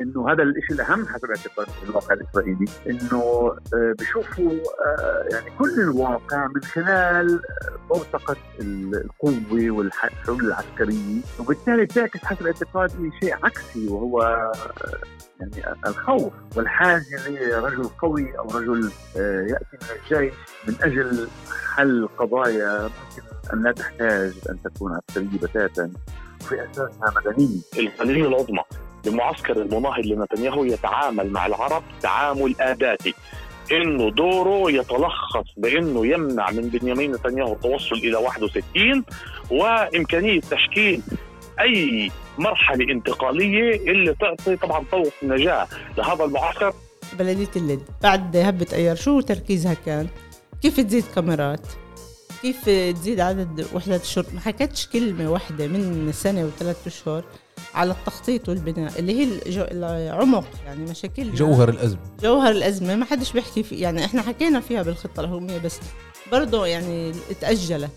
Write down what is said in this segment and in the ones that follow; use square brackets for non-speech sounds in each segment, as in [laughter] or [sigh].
إنه هذا الشيء الأهم حسب اعتقاد الواقع الإسرائيلي إنه آه، بشوفوا آه، يعني كل الواقع من خلال بوتقه القوة والحلول العسكرية وبالتالي تعكس حسب اعتقادي شيء عكسي وهو يعني الخوف والحاجة لرجل قوي أو رجل يأتي من الجيش من أجل حل قضايا ممكن أن لا تحتاج أن تكون عسكرية بتاتا في أساسها مدنية. القضية العظمى لمعسكر المناهض لنتنياهو يتعامل مع العرب تعامل آباتي إنه دوره يتلخص بإنه يمنع من بنيامين نتنياهو التوصل إلى 61 وإمكانية تشكيل أي مرحلة انتقالية اللي تعطي طبعا طوق نجاة لهذا المعسكر بلدية اللد بعد هبة أيار شو تركيزها كان؟ كيف تزيد كاميرات؟ كيف تزيد عدد وحدات الشرطة؟ ما حكتش كلمة واحدة من سنة وثلاث أشهر على التخطيط والبناء اللي هي العمق يعني مشاكل جوهر الأزمة. جوهر الأزمة ما حدش بيحكي فيه يعني إحنا حكينا فيها بالخطة الهجوميه بس برضه يعني تاجلت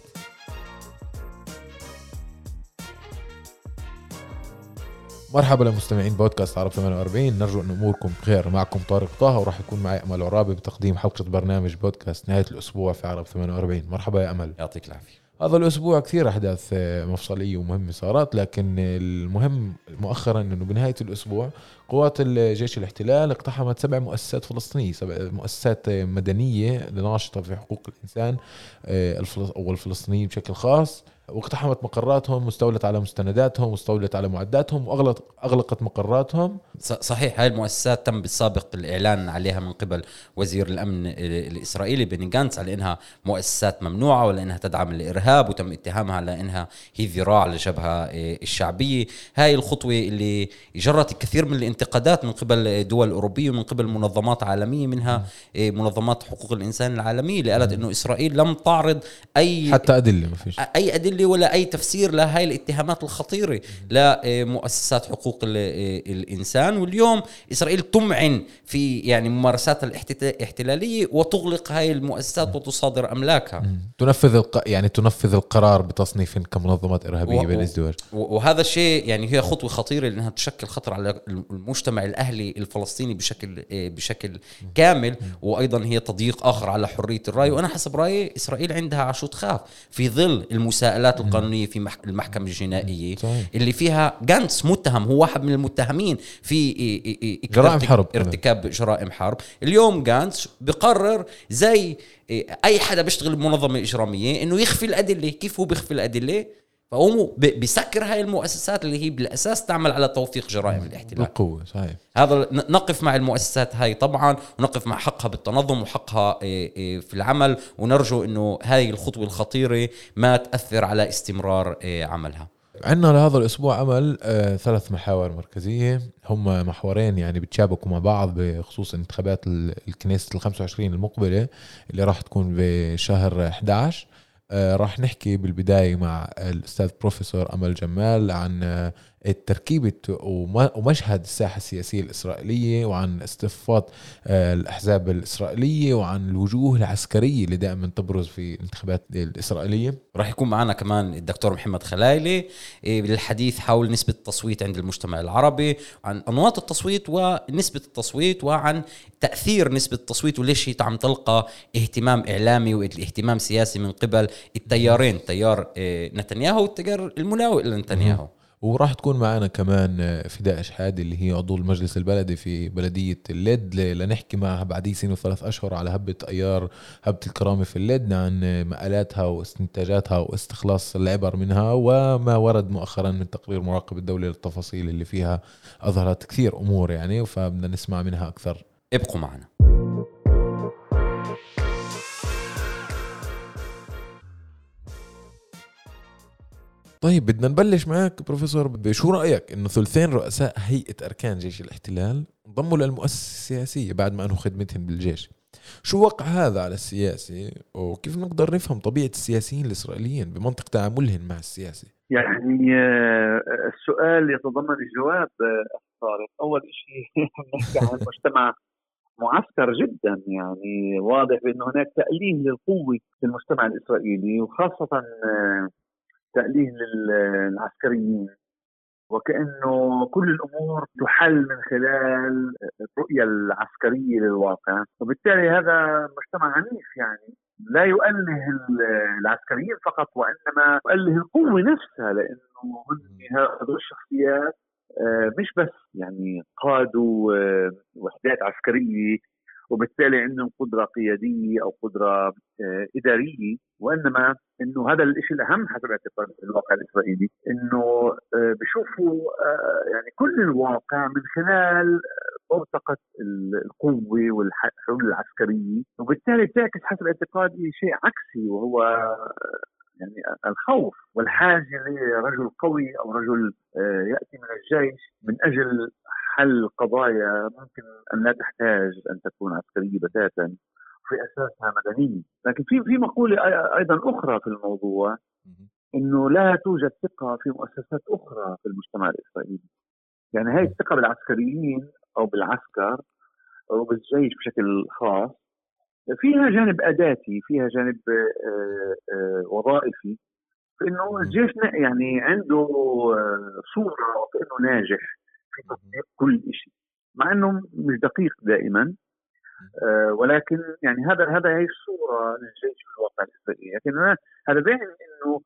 مرحبا لمستمعين بودكاست عرب 48 نرجو أن أموركم بخير. معكم طارق طه وراح يكون معي أمل عرابي بتقديم حلقة برنامج بودكاست نهاية الأسبوع في عرب 48 مرحبا يا أمل. يعطيك العافية. هذا الأسبوع كثير أحداث مفصلية ومهمة صارت لكن المهم مؤخرا إنه بنهاية الأسبوع قوات الجيش الاحتلال اقتحمت سبع مؤسسات فلسطينية سبع مؤسسات مدنية ناشطه في حقوق الإنسان آه، أو الفلسطينيين بشكل خاص. واقتحمت مقراتهم واستولت على مستنداتهم واستولت على معداتهم واغلقت أغلقت مقراتهم. صحيح هاي المؤسسات تم بالسابق الإعلان عليها من قبل وزير الأمن الإسرائيلي بني جانتس على إنها مؤسسات ممنوعة ولا إنها تدعم الإرهاب وتم اتهامها على إنها هي ذراع للجبهه آه، الشعبية. هاي الخطوة اللي جرت الكثير من الانتقادات من قبل دول أوروبية ومن قبل منظمات عالمية منها آه، منظمات حقوق الإنسان العالمية اللي قالت إنه إسرائيل لم تعرض أي حتى أدلة ما فيش. أي أدلة أدلة ولا أي تفسير لهاي الاتهامات الخطيرة لمؤسسات حقوق الإنسان. واليوم إسرائيل تمعن في يعني ممارساتها الاحتلالية وتغلق هاي المؤسسات وتصادر أملاكها. تنفذ. يعني تنفذ القرار بتصنيف كمنظمات إرهابية و... بالازدواج وهذا الشيء يعني هي خطوة خطيرة لأنها تشكل خطر على المجتمع الأهلي الفلسطيني بشكل بشكل كامل. وأيضا هي تضييق آخر على حرية الرأي. وأنا حسب رأيي إسرائيل عندها عشو تخاف. في ظل المساءلات الإجراءات القانونية في المحكمة الجنائية صحيح. اللي فيها جانتس متهم هو واحد من المتهمين في جرائم حرب ارتكاب جرائم حرب. اليوم جانتس بقرر زي أي حدا بيشتغل بمنظمة إجرامية إنه يخفي الأدلة كيف هو بيخفي الأدلة؟ فهو بيسكر هاي المؤسسات اللي هي بالأساس تعمل على توثيق جرائم الاحتلال. بالقوة صحيح. هذا نقف مع المؤسسات هاي طبعا ونقف مع حقها بالتنظم وحقها إيه، إيه، في العمل ونرجو إنه هاي الخطوة الخطيرة ما تأثر على استمرار إيه، عملها. عندنا لهذا الأسبوع عمل آه ثلاث محاور مركزية. هم محورين يعني بتشابكوا مع بعض بخصوص انتخابات الكنيسة ال 25 المقبلة اللي راح تكون بشهر 11 آه، راح نحكي بالبداية مع الأستاذ بروفيسور أمل جمال عن آه، تركيبة ومشهد الساحة السياسية الإسرائيلية وعن اصطفات آه، الأحزاب الإسرائيلية وعن الوجوه العسكرية اللي دائما تبرز في الانتخابات الإسرائيلية. راح يكون معنا كمان الدكتور محمد خلايلي للحديث حول نسبة التصويت عند المجتمع العربي عن أنماط التصويت ونسبة التصويت وعن تأثير نسبة التصويت وليش هي عم تلقى اهتمام إعلامي واهتمام سياسي من قبل التيارين تيار آه، نتنياهو والتيار المناوئ لنتنياهو وراح تكون معنا كمان فداء شحادة اللي هي عضو المجلس البلدي في بلدية اللد لنحكي معها بعد سنة وثلاث أشهر على هبة أيار هبة الكرامة في اللد عن مآلاتها واستنتاجاتها واستخلاص العبر منها وما ورد مؤخرا من تقرير مراقب الدولة للتفاصيل اللي فيها أظهرت كثير أمور يعني فبدنا نسمع منها أكثر. ابقوا معنا. طيب بدنا نبلش معك بروفيسور بشو رأيك إنه ثلثين رؤساء هيئة أركان جيش الاحتلال انضموا للمؤسسة السياسية بعد ما أنهوا خدمتهم بالجيش؟ شو وقع هذا على السياسي؟ وكيف نقدر نفهم طبيعة السياسيين الإسرائيليين بمنطق تعاملهم مع السياسة؟ يعني آه، السؤال يتضمن الجواب آه، طارق أول شيء [laughs] نحكي عن مجتمع معسكر جدا يعني واضح بأنه هناك تأليه للقوة في المجتمع الإسرائيلي وخاصة آه، تأليه للعسكريين وكأنه كل الأمور تحل من خلال الرؤية العسكرية للواقع. وبالتالي هذا مجتمع عنيف يعني. لا يؤله العسكريين فقط وإنما يؤله القوة نفسها لأنه هذول الشخصيات آه، مش بس يعني قادوا آه، وحدات عسكرية وبالتالي عندهم قدرة قيادية أو قدرة آه، إدارية وإنما أنه هذا الشيء الأهم حسب اعتقاد الواقع الإسرائيلي أنه بشوفوا يعني كل الواقع من خلال مرتقة القوة والحلول العسكرية وبالتالي بتعكس حسب اعتقادي شيء عكسي وهو يعني الخوف والحاجة لرجل قوي أو رجل آه، يأتي من الجيش من أجل حل قضايا ممكن أن لا تحتاج أن تكون عسكرية بتاتا في أساسها مدنية، لكن في في مقولة أيضا أخرى في الموضوع إنه لا توجد ثقة في مؤسسات أخرى في المجتمع الإسرائيلي. يعني هاي الثقة بالعسكريين أو بالعسكر أو بالجيش بشكل خاص فيها جانب أداتي فيها جانب آه، آه، وظائفي فإنه الجيش يعني عنده آه، صورة وكأنه ناجح في تطبيق كل شيء مع إنه مش دقيق دائما ولكن يعني هذا هذا هي الصورة للجيش في الواقع الإسرائيلي. لكن هذا بيعني إنه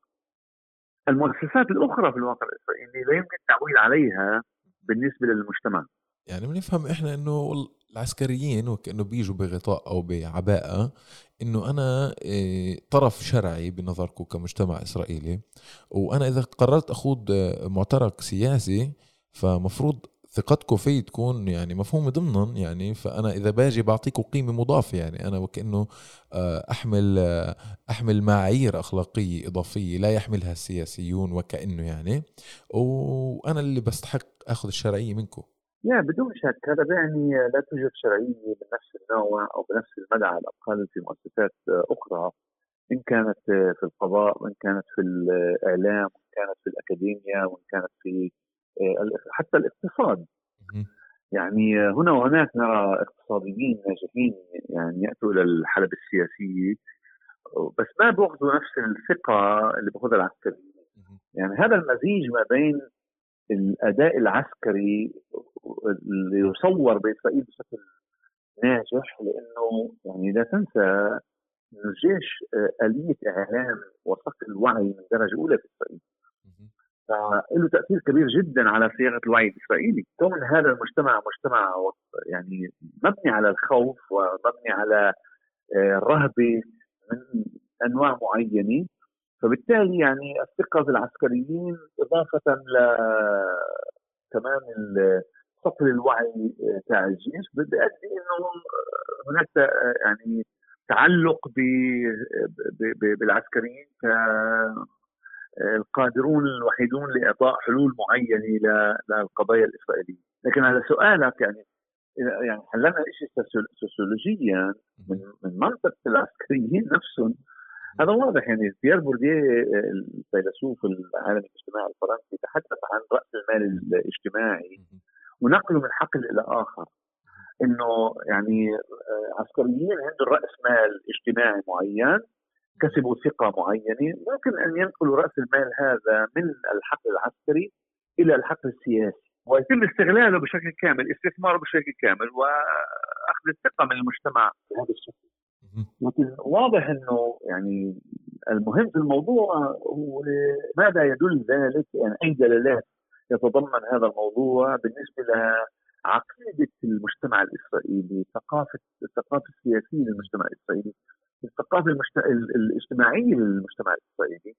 المؤسسات الأخرى في الواقع الإسرائيلي لا يمكن التعويل عليها بالنسبة للمجتمع. يعني بنفهم إحنا إنه العسكريين وكأنه بيجوا بغطاء أو بعباءة إنه أنا آه، طرف شرعي بنظركم كمجتمع إسرائيلي وأنا إذا قررت أخوض آه، معترك سياسي فمفروض ثقتكم في تكون يعني مفهومة ضمنا يعني فأنا إذا باجي بعطيكم قيمة مضافة يعني أنا وكأنه آه، أحمل أحمل معايير أخلاقية إضافية لا يحملها السياسيون وكأنه يعني وأنا اللي بستحق أخذ الشرعية منكم. يا بدون شك. هذا بيعني لا توجد شرعية بنفس النوع أو بنفس المدى على الأقل في مؤسسات أخرى إن كانت في القضاء وإن كانت في الإعلام وإن كانت في الاكاديميا وإن كانت في حتى الاقتصاد. يعني هنا وهناك نرى اقتصاديين ناجحين يعني يأتوا إلى الحلبة السياسية بس ما بياخذوا نفس الثقة اللي بأخذها العسكريين. يعني هذا المزيج ما بين الأداء العسكري اللي يصور بإسرائيل بشكل ناجح لأنه يعني لا تنسى إنه الجيش آه، ألية إعلام وصقل الوعي من درجة أولى في إسرائيل. فله تأثير كبير جدا على صياغة الوعي الإسرائيلي، كون هذا المجتمع مجتمع يعني مبني على الخوف ومبني على آه، الرهبه من أنواع معينة فبالتالي يعني الثقة في العسكريين إضافة ل كمان صقل الوعي تاع الجيش بيؤدي إنه هناك يعني تعلق بالعسكريين كالقادرون الوحيدون لإعطاء حلول معينة للقضايا الإسرائيلية، لكن على سؤالك يعني يعني حللنا شيء سوسيولوجيا من من منطق العسكريين [laughs] نفسهم. هذا واضح يعني بيير بورديه الفيلسوف العالمي الاجتماعي الفرنسي تحدث عن رأس المال الاجتماعي ونقله من حقل إلى آخر. إنه يعني آه، عسكريين عندهم رأس مال اجتماعي معين كسبوا ثقة معينة ممكن أن ينقلوا رأس المال هذا من الحقل العسكري إلى الحقل السياسي. ويتم استغلاله بشكل كامل استثماره بشكل كامل وأخذ الثقة من المجتمع بهذا الشكل. لكن واضح إنه يعني المهم في الموضوع هو ماذا يدل ذلك؟ يعني أي دلالات يتضمن هذا الموضوع بالنسبة لعقيدة المجتمع الإسرائيلي، ثقافه الثقافة السياسية للمجتمع الإسرائيلي، الثقافة المجت... الاجتماعية للمجتمع الإسرائيلي.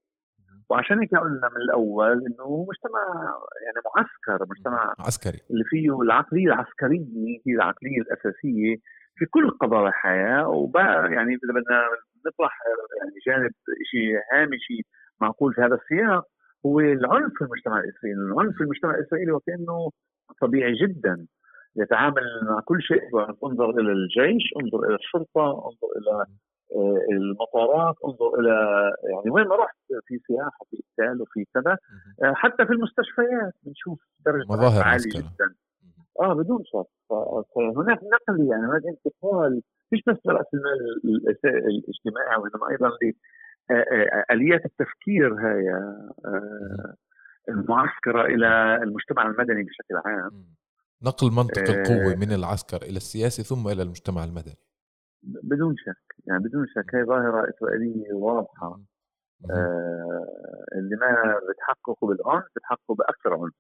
وعشان هيك قلنا من الأول إنه مجتمع يعني معسكر مجتمع عسكري. اللي فيه العقلية العسكرية هي العقلية الأساسية في كل قضايا الحياة. وبقى يعني إذا بدنا نطرح يعني جانب شيء هامشي معقول في هذا السياق هو العنف في المجتمع الإسرائيلي، العنف في المجتمع الإسرائيلي وكأنه طبيعي جدا. يتعامل مع كل شيء انظر إلى الجيش، انظر إلى الشرطة، انظر إلى آه، المطارات انظر إلى يعني وين ما رحت في سياحة في اسكال وفي كذا. آه، حتى في المستشفيات بنشوف درجة مظاهر عالية جدا. آه بدون شك. فهناك نقل يعني هناك انتقال مش بس راس المال الاجتماعي وإنما أيضا آليات التفكير هاي المعسكرة إلى المجتمع المدني بشكل عام. نقل منطق آه. القوة من العسكر إلى السياسي ثم إلى المجتمع المدني. بدون شك يعني بدون شك. هي ظاهرة إسرائيلية واضحة. آه اللي ما بتحققه بالعنف بتحققه بأكثر عنف.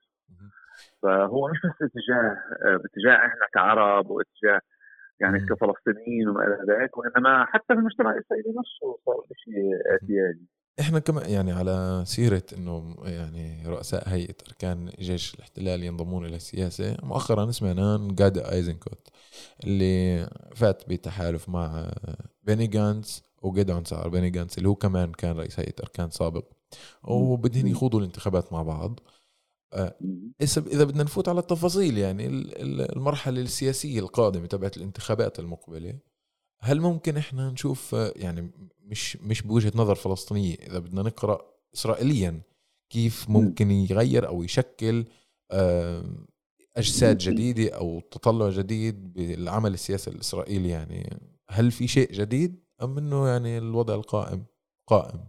فهو مش بس اتجاه آه، باتجاه إحنا كعرب واتجاه يعني. كفلسطينيين وما إلى ذلك وإنما حتى في المجتمع الإسرائيلي نفسه صار شيء اعتيادي. إحنا كمان يعني على سيرة إنه يعني رؤساء هيئة أركان جيش الاحتلال ينضمون إلى السياسة مؤخرا سمعنا عن جادا آيزنكوت اللي فات بتحالف مع بيني جانس وجيدون سعر بيني جانس اللي هو كمان كان رئيس هيئة أركان سابق وبدهن يخوضوا الانتخابات مع بعض. إذا إذا بدنا نفوت على التفاصيل يعني ال- ال- المرحلة السياسية القادمة تبعت الانتخابات المقبلة هل ممكن إحنا نشوف آه، يعني مش مش بوجهة نظر فلسطينية إذا بدنا نقرأ إسرائيليا كيف ممكن يغير أو يشكل آه، أجساد جديدة أو تطلع جديد بالعمل السياسي الإسرائيلي يعني؟ هل في شيء جديد أم إنه يعني الوضع القائم قائم؟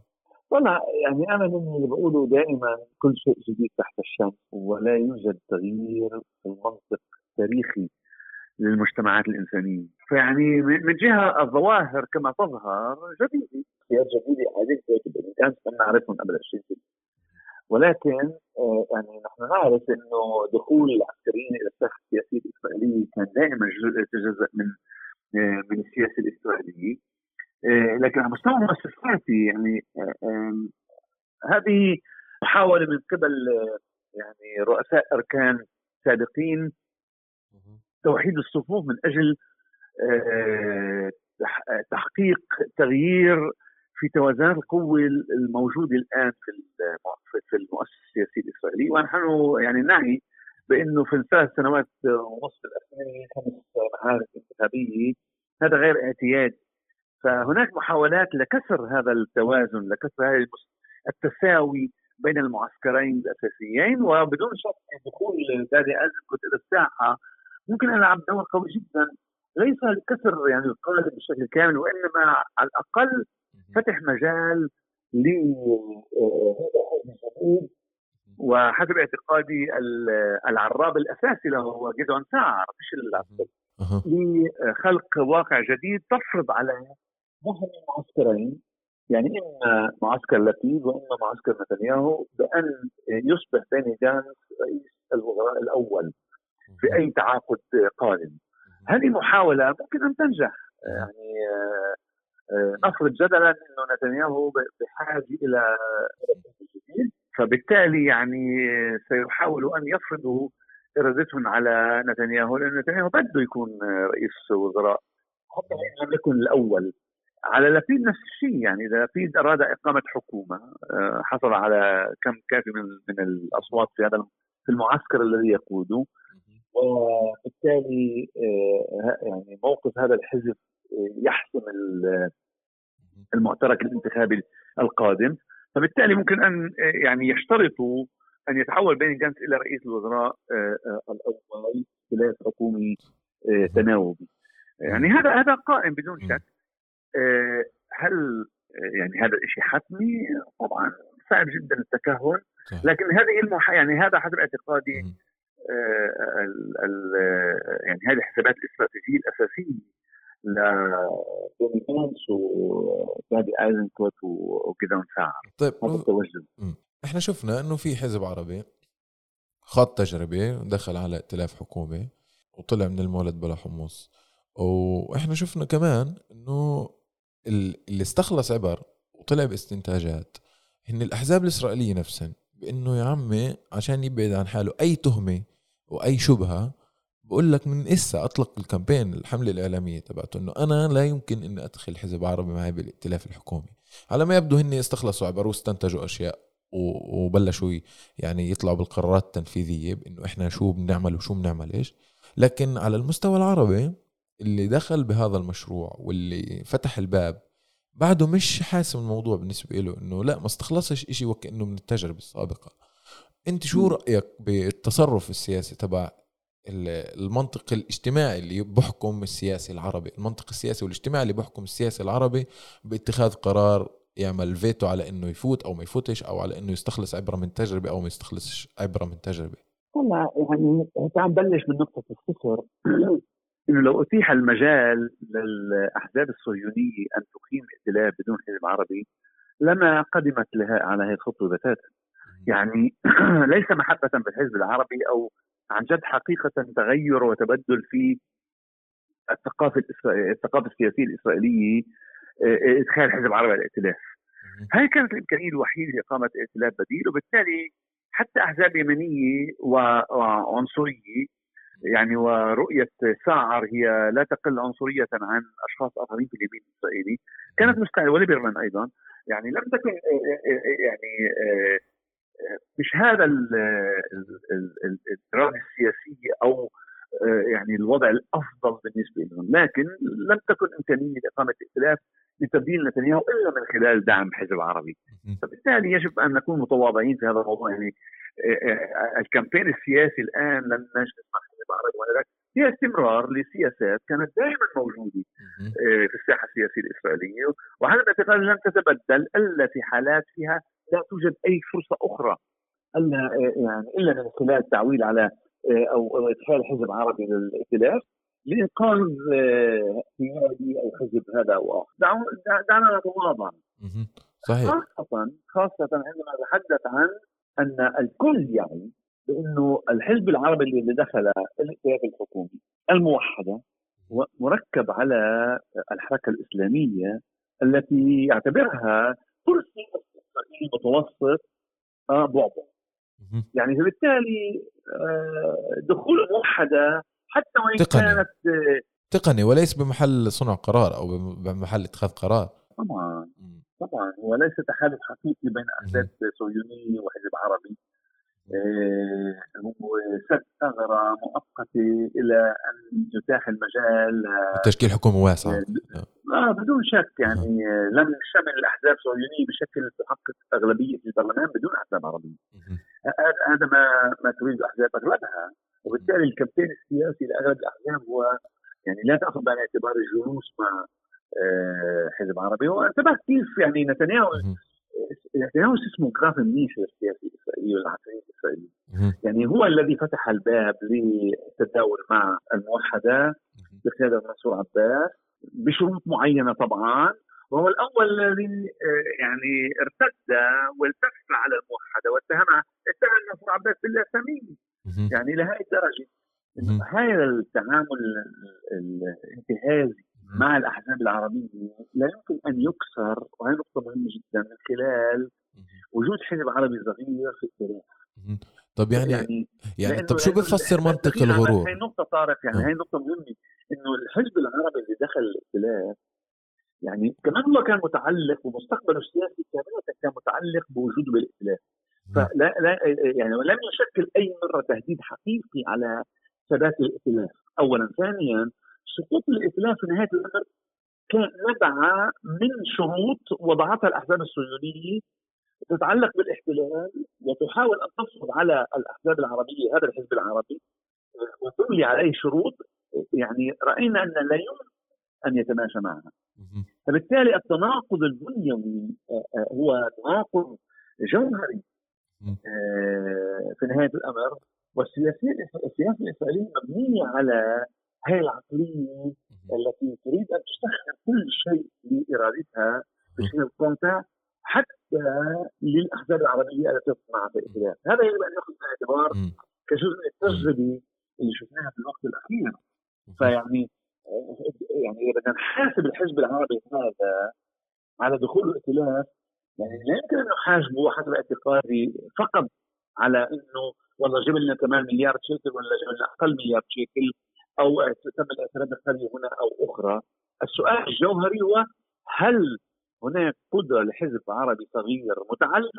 طبعا يعني أنا من اللي بقوله دائما كل شيء جديد تحت الشمس ولا يوجد تغيير في المنطق التاريخي للمجتمعات الإنسانية، فيعني من جهة الظواهر كما تظهر جديدة، سياسات جديده هذه الكاتب كان نعرفهم قبل 20 سنة. ولكن آه، يعني نحن نعرف إنه دخول العسكريين إلى الساحة السياسية الإسرائيلية كان دائما جزء جزء من آه، من السياسة الإسرائيلية. لكن على مستوى المؤسساتي يعني آه، هذه محاولة من قبل آه، يعني رؤساء أركان سابقين. توحيد الصفوف من أجل آه، تح- تحقيق تغيير في توازنات القوة الموجودة الآن في في المؤسسة السياسية الإسرائيلية. ونحن يعني نعي بأنه في الثلاث سنوات ونصف الأخيرة خمس معارك انتخابية هذا غير اعتيادي فهناك محاولات لكسر هذا التوازن لكسر هذا التساوي بين المعسكرين الأساسيين وبدون شك دخول دادي أزكوت إلى الساحة ممكن أن يلعب دور قوي جدا. ليس لكسر يعني القالب بشكل كامل وإنما على الأقل فتح مجال الجديد وحسب اعتقادي ال- العراب الأساسي له هو جدعون سعر مش العسكري. لخلق واقع جديد تفرض على مهم المعسكرين يعني إما معسكر لبيد وإما معسكر نتنياهو بأن يصبح بيني جانس رئيس الوزراء الأول في أي تعاقد قادم. هذه محاولة ممكن أن تنجح. يعني آه، آه، نفرض جدلا إنه نتنياهو بحاجة إلى جديد فبالتالي يعني سيحاولوا أن يفرضوا ارادتهم على نتنياهو لأن نتنياهو بده يكون رئيس وزراء حتى لم يكن الأول. على لبيد نفس الشيء يعني إذا لبيد أراد إقامة حكومة آه، حصل على كم كافي من من الأصوات في هذا في المعسكر الذي يقوده. وبالتالي آه، يعني موقف هذا الحزب آه، يحسم ال- المعترك الانتخابي القادم. فبالتالي ممكن أن يعني يشترطوا أن يتحول بيني جانس إلى رئيس الوزراء الأول خلاف حكومي تناوبي. يعني هذا هذا قائم بدون شك. هل آه، يعني هذا الشيء حتمي؟ طبعا صعب جدا التكهن. لكن هذه المح... يعني هذا حسب اعتقادي. آه، ال... ال... يعني هذه الحسابات الاستراتيجيه الاساسيه لبوني جانس وجادي أيزنكوت وجدون سعر طيب هذا التوجه. إحنا شفنا إنه في حزب عربي خاض تجربة دخل على ائتلاف حكومة وطلع من المولد بلا حمص. وإحنا شفنا كمان إنه اللي استخلص عبر وطلع باستنتاجات هن الأحزاب الإسرائيلية نفسهم بإنه يا عمي عشان يبعد عن حاله أي تهمة وأي شبهة بقول لك من إسا أطلق الكامبين الحملة الإعلامية تبعته إنه أنا لا يمكن إني أدخل حزب عربي معي بالائتلاف الحكومي. على ما يبدو هن استخلصوا عبر واستنتجوا أشياء وبلشوا يعني يطلعوا بالقرارات التنفيذية بإنه إحنا شو بنعمل وشو بنعملش لكن على المستوى العربي اللي دخل بهذا المشروع واللي فتح الباب بعده مش حاسم الموضوع بالنسبة له إنه لا ما استخلصش إشي وكأنه من التجربة السابقة. أنت شو رأيك بالتصرف السياسي تبع ال- المنطق الاجتماعي اللي بحكم السياسي العربي؟ المنطق السياسي والاجتماعي اللي بحكم السياسي العربي باتخاذ قرار يعمل فيتو على إنه يفوت أو ما يفوتش أو على إنه يستخلص عبره من تجربة أو ما يستخلصش عبره من تجربة. والله يعني تعال نبلش من نقطه الصفر إنه لو أتيح المجال للأحزاب الصهيونية أن تقيم ائتلاف بدون حزب عربي لما قدمت لها على هذه الخطوة بتاتا يعني [clears throat] ليس محبة بالحزب العربي أو عن جد حقيقة تغير وتبدل في الثقافة الثقافة السياسية الإسرائيلية آه، إدخال حزب عربي على الائتلاف. هاي كانت الإمكانية الوحيدة لإقامة ائتلاف بديل وبالتالي حتى أحزاب يمنية وعنصريه يعني ورؤية ساعر هي لا تقل عنصرية عن أشخاص آخرين في اليمين الاسرائيلي كانت مستعدة وليبرمان أيضا. يعني لم تكن آه، آه، يعني مش هذا الاراده السياسية أو يعني الوضع الأفضل بالنسبة لهم، لكن لم تكن إمكانية لإقامة ائتلاف لتبديل نتنياهو إلا من خلال دعم حزب عربي فبالتالي يجب أن نكون متواضعين في هذا الموضوع. يعني آه، آه، الكامبين السياسي الآن لن نجلس مع عربي ولا هي استمرار لسياسات كانت دائما موجودة آه، في الساحة السياسية الإسرائيلية. وهذا الاعتقاد لن تتبدل الا في حالات فيها لا توجد أي فرصة أخرى إلا يعني إلا من خلال التعويل على أو إدخال حزب عربي للائتلاف لإنقاذ قيادي أو حزب هذا أو اخر دعنا نتواضع. صحيح. خاصة خاصة عندما نتحدث عن أن الكل يعني بأنه الحزب العربي اللي دخل الائتلاف الحكومي الموحدة مركب على الحركة الإسلامية التي يعتبرها كرسي متوسط آه بعبع. يعني فبالتالي آه، دخول الموحدة حتى وإن تقني. كانت تقني وليس بمحل صنع قرار أو بمحل اتخاذ قرار. طبعا طبعا. هو ليس تحالف حقيقي بين أحزاب صهيونيه وحزب عربي. آه، هو سد ثغرة مؤقتة إلى أن يتاح المجال تشكيل حكومه واسعه آه, آه بدون شك يعني لم شمل الأحزاب الصهيونيه بشكل تحقق أغلبية في البرلمان بدون أحزاب عربية. هذا ما ما تريد الاحزاب أغلبها. وبالتالي الكابتن السياسي لأغلب الأحزاب هو يعني لا تأخذ بعين الاعتبار الجلوس مع آه، حزب عربي. وانتبه كيف يعني نتنياهو نتنياهو اسمه منيح السياسي الاسرائيلي والعسكري الاسرائيلي يعني هو الذي فتح الباب للتداول مع الموحدة بقياده منصور عباس بشروط معينة طبعا. وهو الأول الذي آه، يعني ارتد والتف على الموحدة واتهمها اتهم منصور عباس بالأسامي. يعني لهذه الدرجة. هذا التعامل الانتهازي مع الأحزاب العربية لا يمكن أن يكسر وهي نقطة مهمة جدا من خلال وجود حزب عربي صغير في التاريخ. طب يعني يعني, يعني طب شو بفسر منطق الغرور؟ هي نقطة طارق يعني هي نقطة مهمة. إنه الحزب العربي اللي دخل الائتلاف يعني كمان هو كان متعلق ومستقبله السياسي كمان كان متعلق بوجوده بالائتلاف فلا لا يعني لم يشكل أي مرة تهديد حقيقي على ثبات الائتلاف اولا ثانيا سقوط الائتلاف في نهاية الأمر كان نبع من شروط وضعتها الأحزاب الصهيونية تتعلق بالاحتلال وتحاول أن تفرض على الأحزاب العربية هذا الحزب العربي وتملي عليه شروط يعني رأينا أن لا يمكن أن يتماشى معها. فبالتالي التناقض البنيوي آه، آه، هو تناقض جوهري آه، في نهاية الأمر والسياسيه السياسة الاسرائيليه مبنيه على هاي العقليه التي تريد أن تستخدم كل شيء لإرادتها بشكل قاطع حتى للأحزاب العربية التي تصنع في الائتلاف، هذا يجب أن ناخذ بالاعتبار كجزء من التجربه اللي شفناها في الوقت الأخير. فيعني يعني إذا بدنا نحاسب الحزب العربي هذا على دخول الائتلاف يعني لا يمكن أن نحاسبه حسب اعتقادي فقط على إنه والله جبنا لنا كمان مليار شيكل ولا جبنا لنا أقل مليار شيكل. أو تم الاعتراض بقريه هنا أو أخرى. السؤال الجوهري هو هل هناك قدرة لحزب عربي صغير متعلق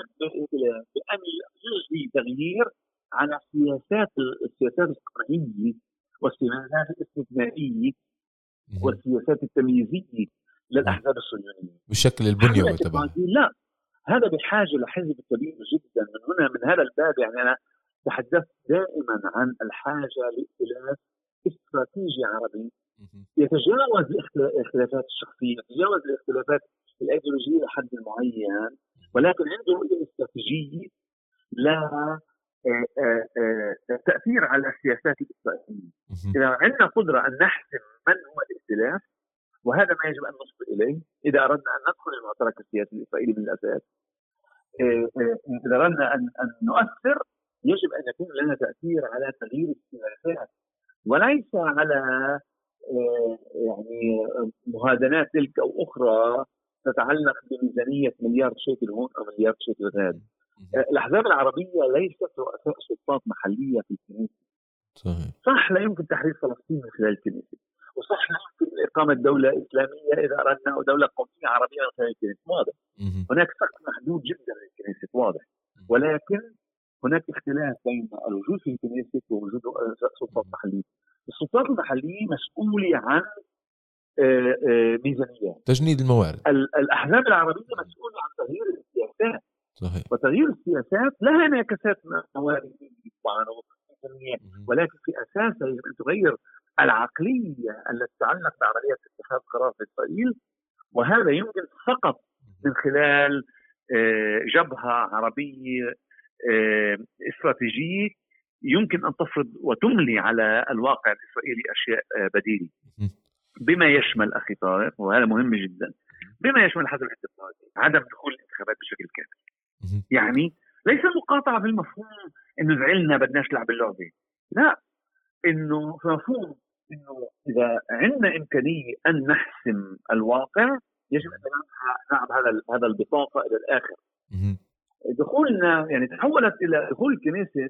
بأن يجري تغيير على سياسات السياسات القطعية والسياسات الاستثنائية والسياسات التمييزية للأحزاب الصهيونية؟ بالشكل البنيوي تبعها لا. هذا بحاجة لحزب كبير جدا. من هنا من هذا الباب يعني أنا تحدثت دائما عن الحاجة لائتلاف استراتيجي عربي يتجاوز الاختلافات الشخصية يتجاوز الاختلافات الأيديولوجية لحد معين ولكن عنده رؤيه استراتيجيه لا آه، آه، آه، تأثير على السياسات الإسرائيلية،. إذا عندنا قدرة أن نحسم من هو الائتلاف وهذا ما يجب أن نصل إليه. إذا أردنا أن ندخل المعترك السياسي الإسرائيلي من الاساس إذا أردنا أن نؤثر يجب أن يكون لنا تأثير على تغيير السياسات وليس على يعني مهادنات تلك أو أخرى تتعلق بميزانية مليار شيكل هون أو مليار شيكل هناك الأحزاب العربية ليست رؤساء سلطات محلية في الكنيسة. صحيح. صح لا يمكن تحرير فلسطين من خلال الكنيسة. وصح لا يمكن إقامة دولة إسلامية إذا أردنا أو دولة قومية عربية من خلال الكنيسة. واضح. هناك سقف محدود جدا للكنيسة واضح. ولكن هناك اختلاف بين الوجود في الكنيسه ووجود سلطات محليه السلطات المحليه مسؤولة عن آه، آه، ميزانيات. تجنيد الموارد. ال- الأحزاب العربية مسؤولة عن تغيير السياسات. صحيح. وتغيير السياسات لها انعكاسات موارديه طبعا. ولكن في اساسها يجب أن تغير العقلية التي تتعلق بعمليه اتخاذ قرار في إسرائيل. وهذا يمكن فقط من خلال آه، جبهة عربية استراتيجية يمكن أن تفرض وتملي على الواقع الإسرائيلي أشياء آه، بديلة. بما يشمل أخي طارق وهذا مهم جدا بما يشمل الحظر الاحتفاظي عدم دخول الانتخابات بشكل كامل. يعني ليس مقاطعة بالمفهوم إنه زعلنا بدناش نلعب اللعبة لا إنه مفهوم إنه إذا عندنا إمكانية أن نحسم الواقع يجب أن نلعب هذا هذا البطاقة إلى الآخر. دخولنا يعني تحولت إلى دخول الكنيسه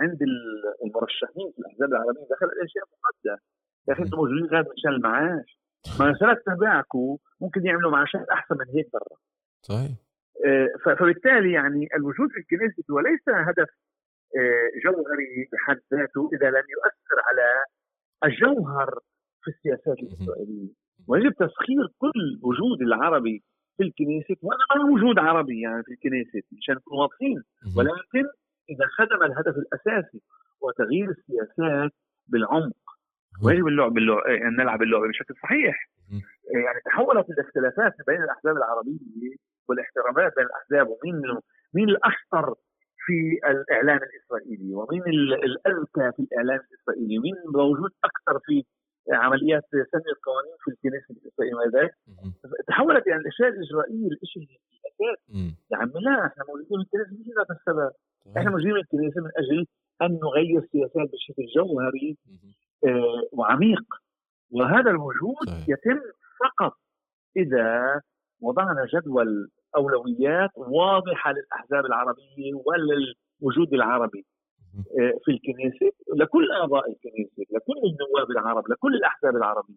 عند ال- المرشحين في الأحزاب العربية دخل الأشياء مقدسه يا أخي أنتم موجودين غير مشان المعاش. ما ثلاث تبعكم ممكن يعملوا معاشات أحسن من هيك برا صحيح. آه، فبالتالي يعني الوجود في الكنيسة هو ليس هدف آه، جوهري بحد ذاته إذا لم يؤثر على الجوهر في السياسات الإسرائيلية. ويجب تسخير كل وجود العربي في الكنيسة وأنا ما وجود عربي يعني في الكنيسة مشان نكون واضحين. ولكن إذا خدم الهدف الأساسي وتغيير السياسات بالعمق ويجب اللعب باللعب أن نلعب اللعبه بشكل صحيح مهم. يعني تحولت الاختلافات بين الأحزاب العربية والاحترامات بين الأحزاب ومين مين الاشطر في الإعلام الإسرائيلي ومين ال- الأذكى في الإعلام الإسرائيلي ومين موجود أكثر في عمليات سن القوانين في الكنيسة الإسرائيلية وذلك مهم. تحولت يعني الاشياء الاجرائيه الشيء الاساسي. يا عمي لا إحنا موجودين في الكنيسة مش لهذا السبب إحنا. موجودين في الكنيسة من أجل أن نغير سياسات بشكل جوهري. آه، وعميق وهذا الوجود. يتم فقط إذا وضعنا جدول أولويات واضحة للأحزاب العربية وللوجود العربي في الكنيسة لكل أعضاء الكنيسة لكل النواب العرب لكل الأحزاب العربية.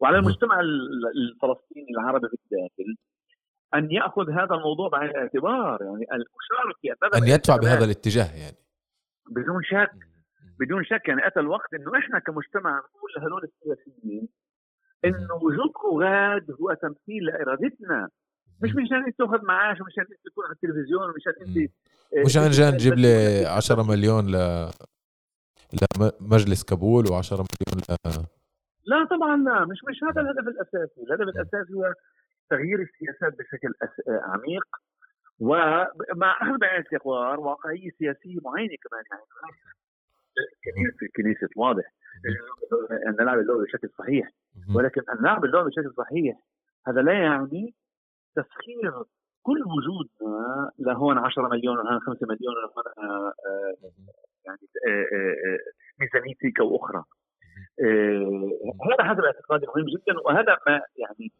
وعلى. المجتمع ال- الفلسطيني العربي في الداخل أن يأخذ هذا الموضوع بعين الاعتبار يعني المشاركه أن يدفع بهذا الاتجاه يعني. بدون شك. بدون شك يعني أتى الوقت إنه إحنا كمجتمع نقول لهدول السياسيين إنه وجودكم غاد هو تمثيل لإرادتنا. مش مشان انت تاخذ معاش ومشان انت تكون على التلفزيون ومشان انت مش عن جان نجيب لي 10 مليون ل لمجلس كابول و10 مليون ل لا طبعا لا مش مش هذا الهدف الأساسي، الهدف الأساسي هو تغيير السياسات بشكل أس... عميق ومع اخذ بعين الاعتبار واقعية سياسية معينة كمان يعني. في الكنيسة واضح. أن نلعب اللعبه بشكل صحيح. ولكن أن نلعب اللعبه بشكل صحيح هذا لا يعني تسخير كل وجودنا لهون 10 مليون وهون 5 مليون وهون آه، آه، يعني آه، آه، آه، ميزانيتي أو أخرى. آه، هذا هذا الاعتقاد مهم جدا وهذا ما يعني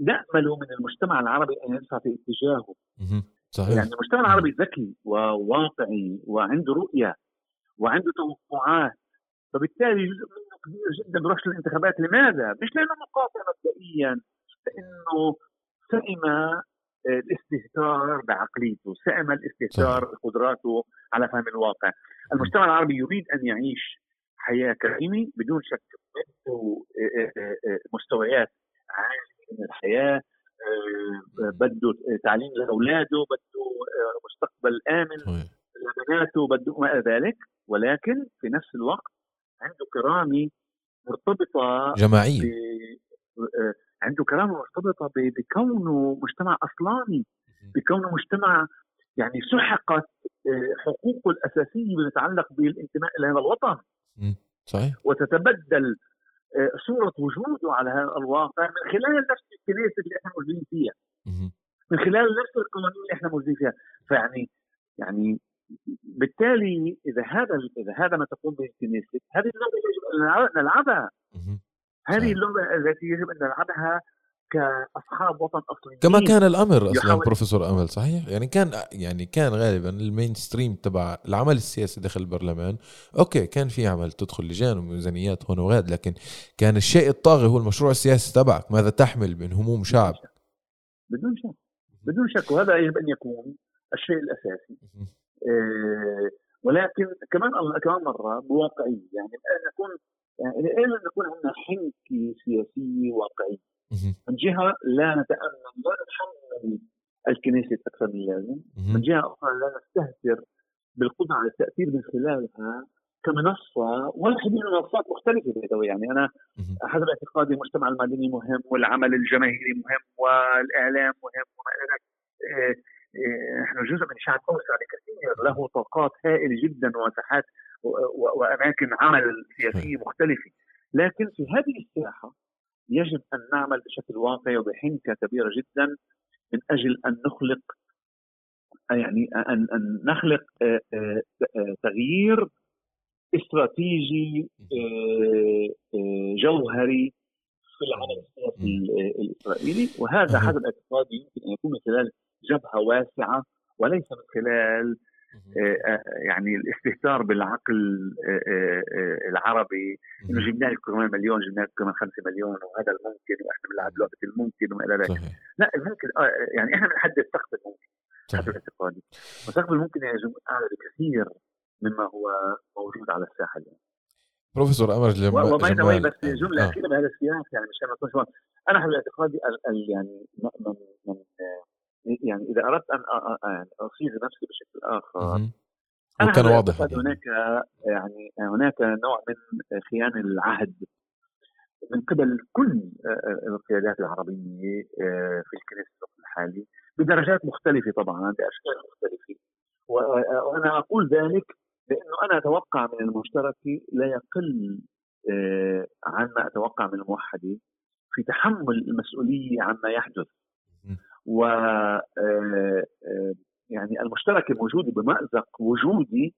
نأمل من المجتمع العربي أن يدفع في اتجاهه. صحيح. يعني المجتمع العربي ذكي وواقعي وعنده رؤية وعنده توقعات فبالتالي جزء منه كبير جدا بيروح للانتخابات. لماذا؟ مش لأنه مقاطع مبدئيا لأنه سئم الاستهتار بعقليته، سئم الاستهتار بقدراته على فهم الواقع. المجتمع العربي يريد أن يعيش حياة كريمة بدون شك. بده مستويات عالية من الحياة بده تعليم لأولاده بده مستقبل آمن لبناته بده ما ذلك. ولكن في نفس الوقت عنده كرامة مرتبطة جماعية. عنده كرامه مرتبطة بكونه مجتمع أصلاني بكونه مجتمع يعني سحقت آه، حقوقه الأساسية بما يتعلق بالانتماء إلى هذا الوطن. صحيح. وتتبدل آه، صورة وجوده على هذا الواقع من خلال نفس الكنيسة اللي إحنا موجودين فيها. من خلال نفس القوانين اللي إحنا موجودين فيها. فيعني يعني بالتالي إذا هذا إذا هذا ما تقوم به الكنيست هذه اللعبه يجب ان نلعب- نلعبها. هذه صحيح. اللعبه التي يجب أن نلعبها كأصحاب وطن اصليين كما كان الأمر أصلا يحاول- بروفيسور أمل صحيح؟ يعني كان يعني كان غالبا ال mainstream تبع العمل السياسي داخل البرلمان. أوكي كان في عمل تدخل لجان وميزانيات هون وغاد لكن كان الشيء الطاغي هو المشروع السياسي تبعك. ماذا تحمل من هموم شعب؟ بدون شك. بدون شك. وهذا يجب أن يكون الشيء الأساسي. آه، ولكن كمان كمان مرة بواقعية. يعني نكون يعني الان نكون عندنا حنكه سياسيه واقعيه. من جهة لا نتأمل لا نتحمل الكنيسة أكثر من اللازم من. جهة أخرى لا نستهتر بالقدرة على التأثير من خلالها كمنصة واحدة من منصات مختلفة way. يعني أنا. حسب اعتقادي المجتمع المدني مهم والعمل الجماهيري مهم والإعلام مهم وما إلى ذلك إيه، إيه، نحن جزء من شعب أوسع بكثير له طاقات هائلة جدا ومساحات وأماكن عمل سياسية مختلفة. لكن في هذه الساحة يجب أن نعمل بشكل واقعي وبحنكه كبيره جدا من أجل أن نخلق يعني ان أن نخلق آه، آه، تغيير استراتيجي آه، جوهري في العمل السياسي ال- الإسرائيلي. وهذا أها. حسب اعتقادي يمكن أن يكون من خلال جبهة واسعة وليس من خلال يعني الاستهتار بالعقل آه، آه، آه، العربي إنه. جبنا لك كمان مليون جبنا لك كمان خمسة مليون وهذا الممكن وإحنا بنلعب لعبة الممكن وما إلى ذلك لا الممكن آه، يعني إحنا بنحدد سقف الممكن حسب اعتقادي وسقف الممكن يجب أعلى بكثير مما هو موجود على الساحة اليوم بروفيسور. و by the way جمال بس جمله آه. اخيره بهذا السياق يعني مشان ما. أنا حسب اعتقادي يعني من من يعني إذا أردت أن يعني اصيغ نفسي بشكل آخر وكان حسب واضح يعني. هناك يعني هناك نوع من خيانه العهد من قبل كل القيادات العربية في الكنيسة في الوقت الحالي بدرجات مختلفة طبعا بأشكال مختلفة وأنا أقول ذلك لأنه أنا أتوقع من المشترك لا يقل آه، عن ما أتوقع من الموحدة في تحمل المسؤولية عما يحدث. و آه، آه، يعني المشتركه موجوده بمأزق وجودي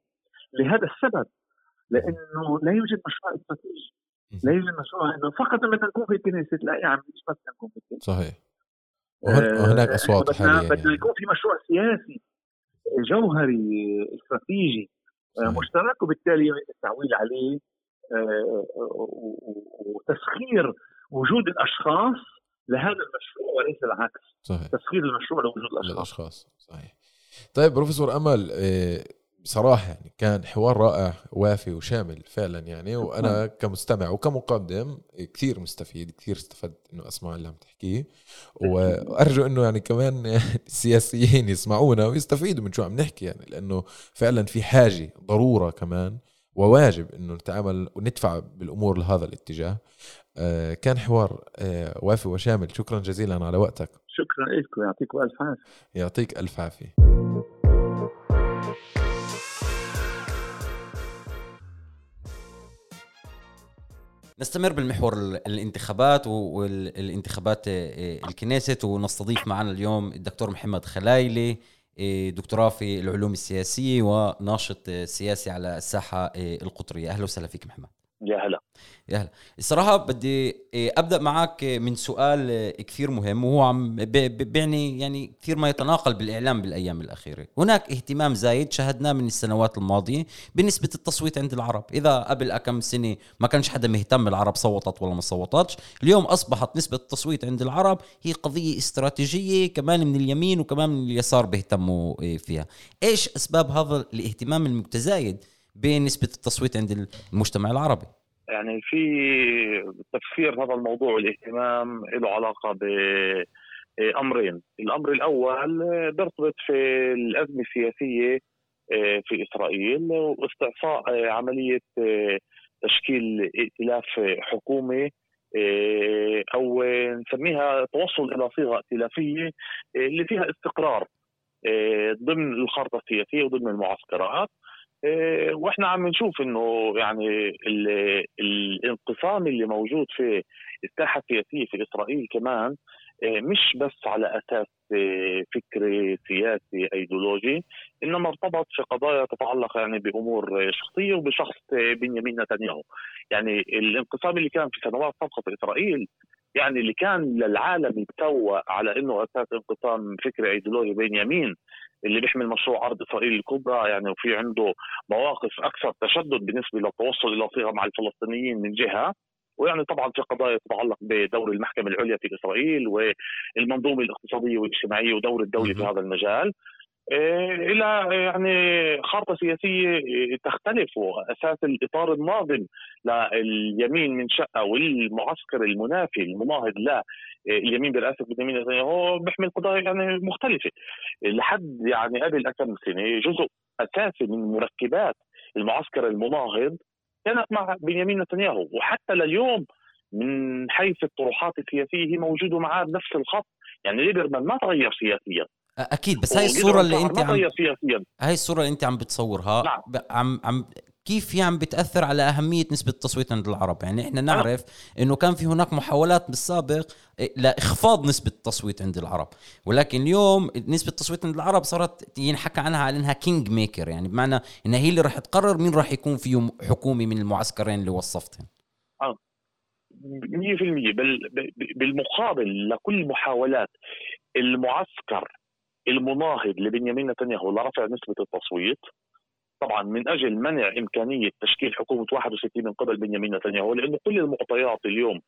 لهذا السبب لأنه لا يوجد مشروع استراتيجي لا يوجد مشروع إنه فقط لما نكون في الكنيسه لا يا عم مش بس نكون في الكنيسه صحيح. آه، وهناك أصوات بدنا حاليا بدنا يعني. يكون في مشروع سياسي جوهري استراتيجي صحيح. مشترك وبالتالي التعويل عليه وتسخير وجود الأشخاص لهذا المشروع وليس العكس. صحيح. تسخير المشروع لوجود الأشخاص. للأشخاص صحيح. طيب بروفيسور أمل إيه، بصراحة يعني كان حوار رائع وافي وشامل فعلا يعني وأنا كمستمع وكمقدم كثير مستفيد كثير استفدت إنه أسمع اللي عم تحكيه. وأرجو إنه يعني كمان [laughs] السياسيين يسمعونا ويستفيدوا من شو عم نحكي يعني لأنه فعلا في حاجة ضرورة كمان وواجب إنه نتعامل وندفع بالأمور لهذا الاتجاه. آه، كان حوار آه، وافي وشامل. شكرا جزيلا على وقتك. شكرا لكم. يعطيكم ألف عافية. يعطيك ألف عافية. نستمر بالمحور ال- الانتخابات والانتخابات آه، الكنيست ونستضيف معنا اليوم الدكتور محمد خلايلي آه، دكتوراه في العلوم السياسية وناشط آه، سياسي على الساحة آه، القطرية. أهلا وسهلا فيك محمد. يا هلا. يا هلا. الصراحة بدي آه، أبدأ معك آه، من سؤال آه، كثير مهم وهو عم بيعني يعني كثير ما يتناقل بالإعلام بالأيام الأخيرة. هناك اهتمام زايد شاهدناه من السنوات الماضية بنسبة التصويت عند العرب. إذا قبل كم سنة ما كانش حدا مهتم العرب صوتت ولا ما صوتتش. اليوم أصبحت نسبة التصويت عند العرب هي قضية استراتيجية كمان من اليمين وكمان من اليسار بيهتموا فيها. إيش أسباب هذا الاهتمام المتزايد بنسبة التصويت عند المجتمع العربي؟ يعني في تفسير هذا الموضوع والاهتمام له علاقة بأمرين. الأمر الأول بيرتبط في الأزمة السياسية في إسرائيل واستعصاء عملية تشكيل ائتلاف حكومي آه، أو نسميها توصل إلى صيغة ائتلافية آه، اللي فيها استقرار آه، ضمن الخارطة السياسية وضمن المعسكرات. وإحنا عم نشوف إنه يعني الانقسام اللي موجود في الساحة السياسية في إسرائيل كمان مش بس على أساس فكري سياسي إيديولوجي إنما ارتبط في قضايا تتعلق يعني بأمور شخصية وبشخص بنيامين نتنياهو. يعني الانقسام اللي كان في سنوات سابقة في إسرائيل يعني اللي كان للعالم يتسوى على إنه أساس انقسام فكري إيديولوجي بين يمين اللي بيحمل مشروع أرض إسرائيل الكبرى يعني وفي عنده مواقف أكثر تشدد بالنسبة للتوصل إلى صيغه مع الفلسطينيين من جهة. ويعني طبعا في قضايا تتعلق بدور المحكمة العليا في إسرائيل والمنظومة الاقتصادية والاجتماعية ودور الدولة في هذا المجال. إلى يعني خارطة سياسية تختلف واساس الإطار الناظم لليمين من شقه والمعسكر المنافي المناهض لليمين برئاسه بنيامين نتنياهو بيحمل قضايا يعني مختلفة. لحد يعني قبل كم سنة جزء أساسي من مركبات المعسكر المناهض كانت مع بنيامين نتنياهو وحتى لليوم من حيث الطروحات السياسية هي موجودة معاه بنفس الخط. يعني ليبرمان ما تغير سياسيا. أكيد بس هاي الصورة اللي أنت عم هاي الصورة اللي أنت عم بتصورها نعم. عم عم كيف هي عم بتأثر على أهمية نسبة التصويت عند العرب؟ يعني إحنا نعرف إنه كان في هناك محاولات بالسابق لإخفاض نسبة التصويت عند العرب. ولكن اليوم نسبة التصويت عند العرب صارت ينحكى عنها على إنها kingmaker يعني بمعنى انها هي اللي راح تقرر مين راح يكون فيه حكومه من المعسكرين اللي وصفتهم. آه. 100% بل بالمقابل لكل محاولات المعسكر المناهض لبنيامين نتنياهو لرفع نسبة التصويت طبعا من أجل منع إمكانية تشكيل حكومة 61 من قبل بنيامين نتنياهو لأنه كل المعطيات اليوم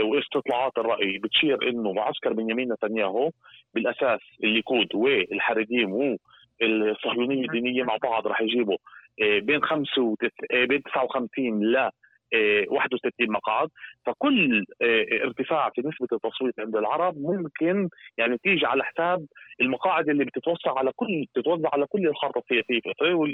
واستطلاعات الرأي بتشير إنه معسكر بنيامين نتنياهو بالأساس الليكود والحريديم والصهيونية الدينية مع بعض راح يجيبوا آه، بين 5 آه، بين 59 ل 61 مقعد. فكل آه، ارتفاع في نسبة التصويت عند العرب ممكن يعني تيجي على حساب المقاعد اللي بتتوسع على كل بتتوزع على كل الخارطه السياسيه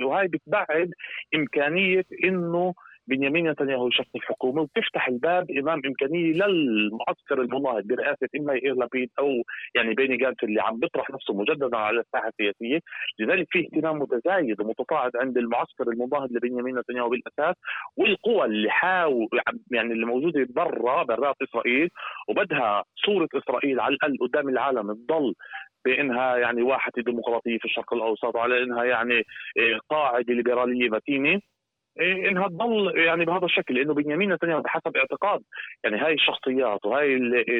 وهي بتبعد إمكانية إنه بنيامين نتنياهو يشكل حكومه وتفتح الباب إمام امكانيه للمعسكر المناهض برئاسه إما إير لابيد أو يعني بيني جانس اللي عم بيطرح نفسه مجددا على الساحة السياسية، لذلك في اهتمام متزايد ومتصاعد عند المعسكر المناهض لبنيامين نتنياهو بالأساس والقوى اللي حاول يعني اللي موجودة برا برات إسرائيل وبدها صورة إسرائيل على الأقل قدام العالم تضل بإنها يعني واحة ديمقراطيه في الشرق الأوسط وعلى إنها يعني قاعدة ليبرالية متينة. إنها تضل يعني بهذا الشكل لأنه بنيامين نتنياهو بحسب اعتقاد يعني هاي الشخصيات وهاي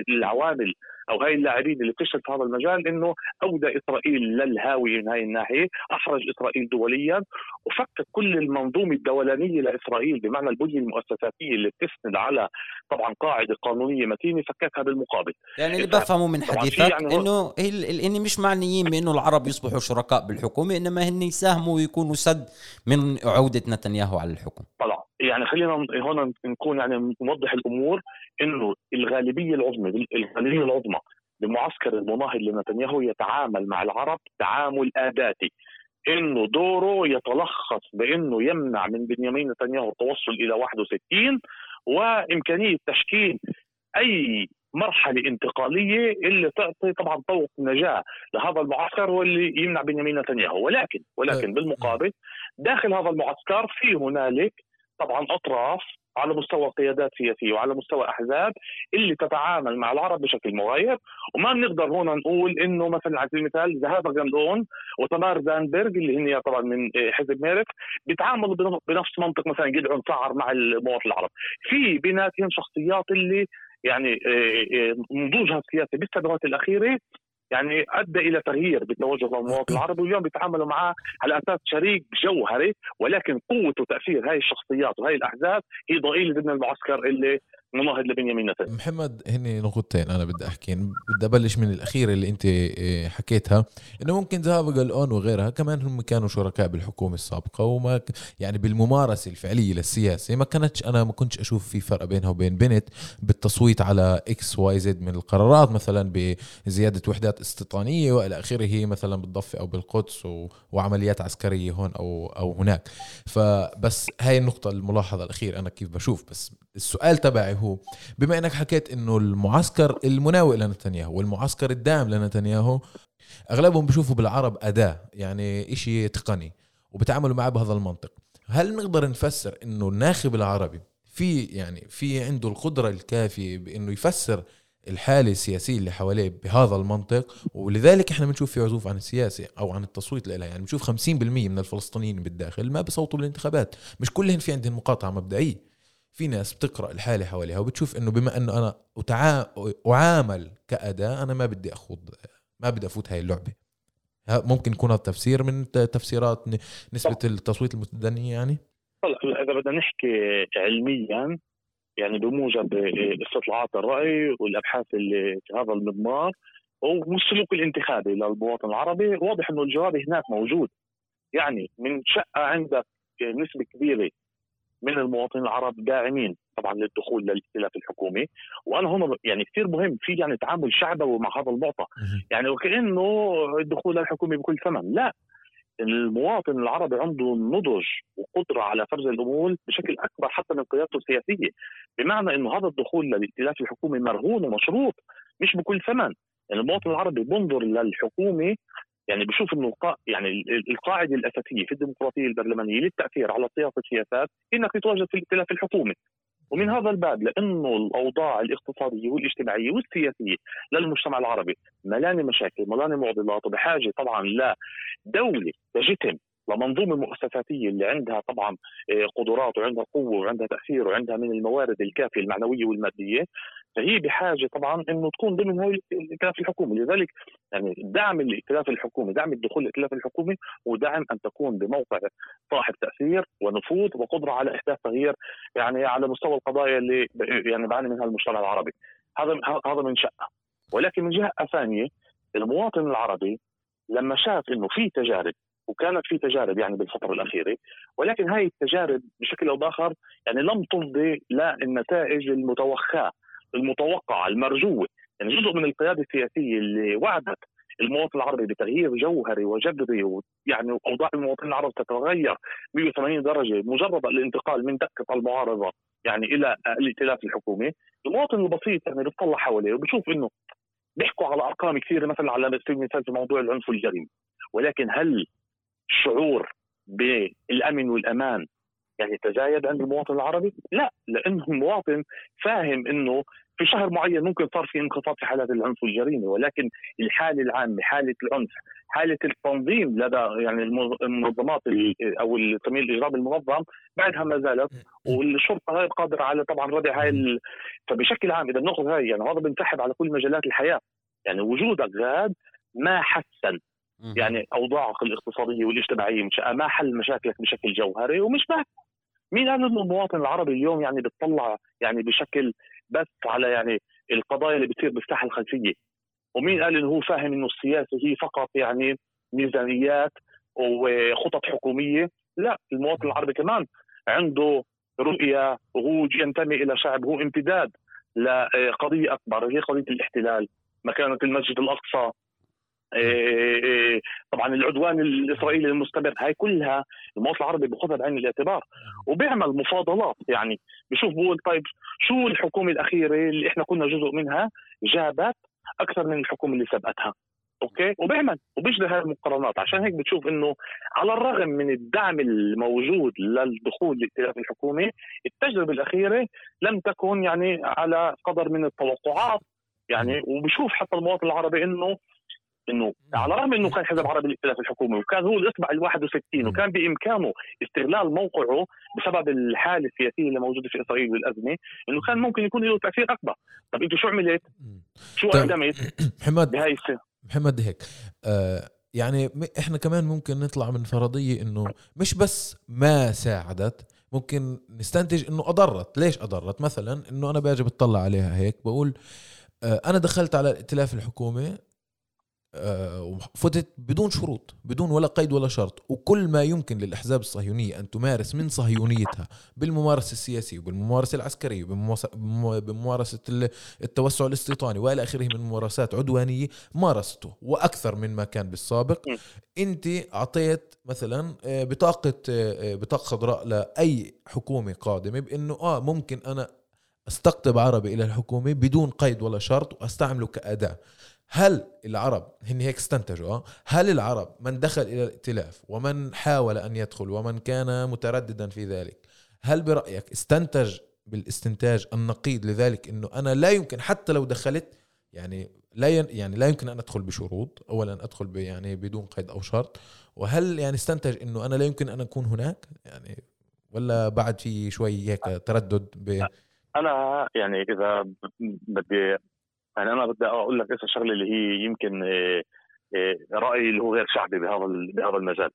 العوامل أو هاي اللاعبين اللي بتشتغل في هذا المجال إنه اودى إسرائيل للهاويه من هاي الناحية، أحرج إسرائيل دوليا وفك كل المنظومة الدولانية لإسرائيل بمعنى البنية المؤسساتية اللي بتسند على طبعا قاعدة قانونية متينة فككها بالمقابل. يعني اللي بفهمه من حديثك يعني إنه هن مش معنيين بأنه العرب يصبحوا شركاء بالحكومة إنما هن يساهموا ويكونوا سد من عودة نتنياهو على الحكم. طبعا يعني خلينا هون نكون يعني نوضح الأمور إنه الغالبية العظمى الغالبية العظمى بمعسكر المناهض لنتنياهو يتعامل مع العرب تعامل آباتي. إنه دوره يتلخص بإنه يمنع من بنيامين نتنياهو التوصل إلى 61 وإمكانية تشكيل أي مرحلة انتقالية اللي تعطي طبعا طوق نجاة لهذا المعسكر واللي يمنع بنيامين نتنياهو. ولكن ولكن بالمقابل داخل هذا المعسكر في هنالك طبعا أطراف على مستوى قيادات سياسية وعلى مستوى أحزاب اللي تتعامل مع العرب بشكل مغاير. وما بنقدر هنا نقول إنه مثلا على سبيل المثال ذهاب غندون وتمار زانبرغ اللي هن طبعا من حزب ميرك بيتعاملوا بنفس منطق مثلا جدعون سعر مع المواطن العرب. في بيناتهم شخصيات اللي يعني آه، آه، نضوجها السياسي بالسنوات الأخيرة يعني أدى إلى تغيير بتوجه المواطن العربي واليوم بيتعاملوا معاه على أساس شريك جوهري ولكن قوة وتأثير هاي الشخصيات وهي الأحزاب هي ضئيلة ضمن المعسكر اللي مناهض لبنيامين نتنياهو محمد هني نقطتين أنا بدي أحكي. بدي أبلش من الأخيرة اللي أنت إيه، حكيتها إنه ممكن ذهاب قلقون وغيرها كمان هم كانوا شركاء بالحكومة السابقة وما يعني بالممارسة الفعلية للسياسة. ما كانتش أنا ما كنتش أشوف في فرق بينها وبين بنت بالتصويت على X Y Z من القرارات مثلا بزيادة وحدات استيطانية وإلى آخره مثلا بالضفة أو بالقدس وعمليات عسكرية هون أو أو هناك. فبس هاي النقطة الملاحظة الأخيرة أنا كيف بشوف. بس السؤال تبعي هو بما إنك حكيت إنه المعسكر المناوئ لنتنياهو والمعسكر الداعم لنتنياهو أغلبهم بيشوفوا بالعرب أداة يعني إشي تقني وبتعاملوا معه بهذا المنطق. هل نقدر نفسر إنه الناخب العربي في يعني في عنده القدرة الكافية بإنه يفسر الحالة السياسية اللي حواليه بهذا المنطق؟ ولذلك إحنا بنشوف في عزوف عن السياسة أو عن التصويت لها يعني بنشوف 50% من الفلسطينيين بالداخل ما بصوتوا بالانتخابات مش كلهم في عندهم مقاطعة مبدئية. في ناس بتقرأ الحالة حواليها وبتشوف إنه بما إنه أنا أتعا... أعامل كأداة أنا ما بدي أخوض ما بدي أفوت هاي اللعبة. ها ممكن يكون هذا تفسير من تفسيرات نسبة التصويت المتدنية يعني؟ هلا إذا بدنا نحكي علميا يعني بموجب استطلاعات الرأي والأبحاث اللي في هذا المضمار والسلوك الانتخابي للمواطن العربي واضح إنه الجواب هناك موجود. يعني من شقة عندك نسبة كبيرة من المواطنين العرب داعمين طبعا للدخول للائتلاف الحكومي. وأنا هنا يعني كثير مهم في يعني تعامل شعبوي مع هذا المعطى يعني وكأنه الدخول للحكومه بكل ثمن. لا المواطن العربي عنده نضج وقدرة على فرز الأمور بشكل أكبر حتى من قيادته السياسية. بمعنى إنه هذا الدخول للائتلاف الحكومي مرهون ومشروط مش بكل ثمن. يعني المواطن العربي بينظر للحكومه يعني بشوف إنه. يعني ال- ال- القاعدة الأساسية في الديمقراطية البرلمانية للتأثير على صياغة السياسات إنك تتواجد في الائتلاف الحكومي ومن هذا الباب لأنه الأوضاع الاقتصادية والاجتماعية والسياسية للمجتمع العربي ملاني مشاكل ملاني معضلات وبحاجة طبعا لدوله تجتم لمنظومة مؤسساتية اللي عندها طبعا آه، قدرات وعندها قوة وعندها تأثير وعندها من الموارد الكافية المعنوية والمادية فهي بحاجة طبعا إنه تكون ضمن هاي الائتلاف الحكومي. لذلك يعني دعم الائتلاف الحكومي دعم الدخول للائتلاف الحكومي هو دعم أن تكون بموقع صاحب تأثير ونفوذ وقدرة على إحداث تغيير يعني على مستوى القضايا اللي يعني بعاني منها المجتمع العربي. هذا هذا من شقه ولكن من جهة ثانية المواطن العربي لما شاف إنه في تجارب وكانت في تجارب يعني بالفترة الأخيرة ولكن هاي التجارب بشكل أو بآخر يعني لم تفضي للنتائج المتوخاه المتوقعة المرجوة. يعني جزء من القيادة السياسية اللي وعدت المواطن العربي بتغيير جوهري وجذري ويعني اوضاع المواطنين العرب تتغير 180 درجة مجرد الانتقال من دكه المعارضة يعني إلى الائتلاف الحكومي. المواطن البسيط يعني بيطلع حواليه وبشوف إنه بيحكوا على أرقام كثيرة مثلا على سبيل المثال في موضوع العنف والجريمه ولكن هل الشعور بالأمن والأمان. يعني تزايد عند المواطن العربي؟ لا لأنه المواطن فاهم إنه في شهر معين ممكن صار في انخفاض في حالات العنف والجريمة ولكن الحالة العامة حالة العنف حالة التنظيم لدى يعني المنظمات أو التمويل الاجرامي المنظم بعدها ما زالت والشرطة هاي قادرة على طبعا ردع هاي ال... فبشكل عام إذا بنأخذ هاي يعني هذا بنسحب على كل مجالات الحياة. يعني وجودك غاد ما حسن. يعني أوضاعك الاقتصادية والاجتماعية مش ما حل مشاكلك بشكل جوهري ومش بس. مين قال انه المواطن العربي اليوم يعني بتطلع يعني بشكل بس على يعني القضايا اللي بتصير بالساحه الخلفية؟ ومين قال إنه هو فاهم إنه السياسة هي فقط يعني ميزانيات وخطط حكومية؟ لا المواطن العربي كمان عنده رؤية وهو ينتمي إلى شعب هو امتداد لقضية أكبر هي قضية الاحتلال مكانة المسجد الأقصى. طبعا العدوان الإسرائيلي المستمر هاي كلها المواطن العربي بياخذها بعين الاعتبار وبيعمل مفاضلات يعني. بشوف بقول طيب شو الحكومة الأخيرة اللي إحنا كنا جزء منها جابت أكثر من الحكومة اللي سبقتها أوكي؟ وبيعمل وبيجري هاي المقارنات. عشان هيك بتشوف إنه على الرغم من الدعم الموجود للدخول للائتلاف الحكومي التجربة الأخيرة لم تكن يعني على قدر من التوقعات يعني. وبشوف حتى المواطن العربي إنه إنه على الرغم إنه كان حزب عربي الائتلاف الحكومي وكان هو الإصبع ال 61 وكان بإمكانه استغلال موقعه بسبب الحالة السياسية اللي موجودة في إسرائيل والأزمة إنه كان ممكن يكون له تأثير أكبر، طب انت شو عملت؟ شو طيب. قدمت [clears throat] محمد بهاي السنة؟ محمد هيك آه يعني إحنا كمان ممكن نطلع من فرضية إنه مش بس ما ساعدت ممكن نستنتج إنه أضرت ليش أضرت مثلا إنه أنا باجي بتطلع عليها هيك بقول آه أنا دخلت على الائتلاف الحكومي آه، وفتت بدون شروط بدون ولا قيد ولا شرط. وكل ما يمكن للأحزاب الصهيونية أن تمارس من صهيونيتها بالممارسة السياسية وبالممارسة العسكرية وبالممارسة- بمو- بممارسة ال- التوسع الاستيطاني وإلى آخره من ممارسات عدوانية مارسته. وأكثر من ما كان بالسابق. أنت أعطيت مثلا آه، بطاقة آه، بطاقة خضراء لأي حكومة قادمة بأنه آه ممكن أنا أستقطب عربي إلى الحكومة بدون قيد ولا شرط وأستعمله كأداة. هل العرب هن هيك استنتجوا آه؟ هل العرب من دخل إلى الائتلاف ومن حاول أن يدخل ومن كان مترددا في ذلك هل برأيك استنتج بالاستنتاج النقيض لذلك إنه أنا لا يمكن حتى لو دخلت يعني لا يعني لا يمكن أن أدخل بشروط اولا أدخل يعني بدون قيد أو شرط وهل يعني استنتج إنه أنا لا يمكن أن أكون هناك يعني ولا بعد في شوي هيك تردد ب أنا يعني إذا بدي يعني أنا بدي أقول لك اسا شغله اللي هي يمكن آه، آه، رأيي اللي هو غير شعبي بهذا بهذا المجال.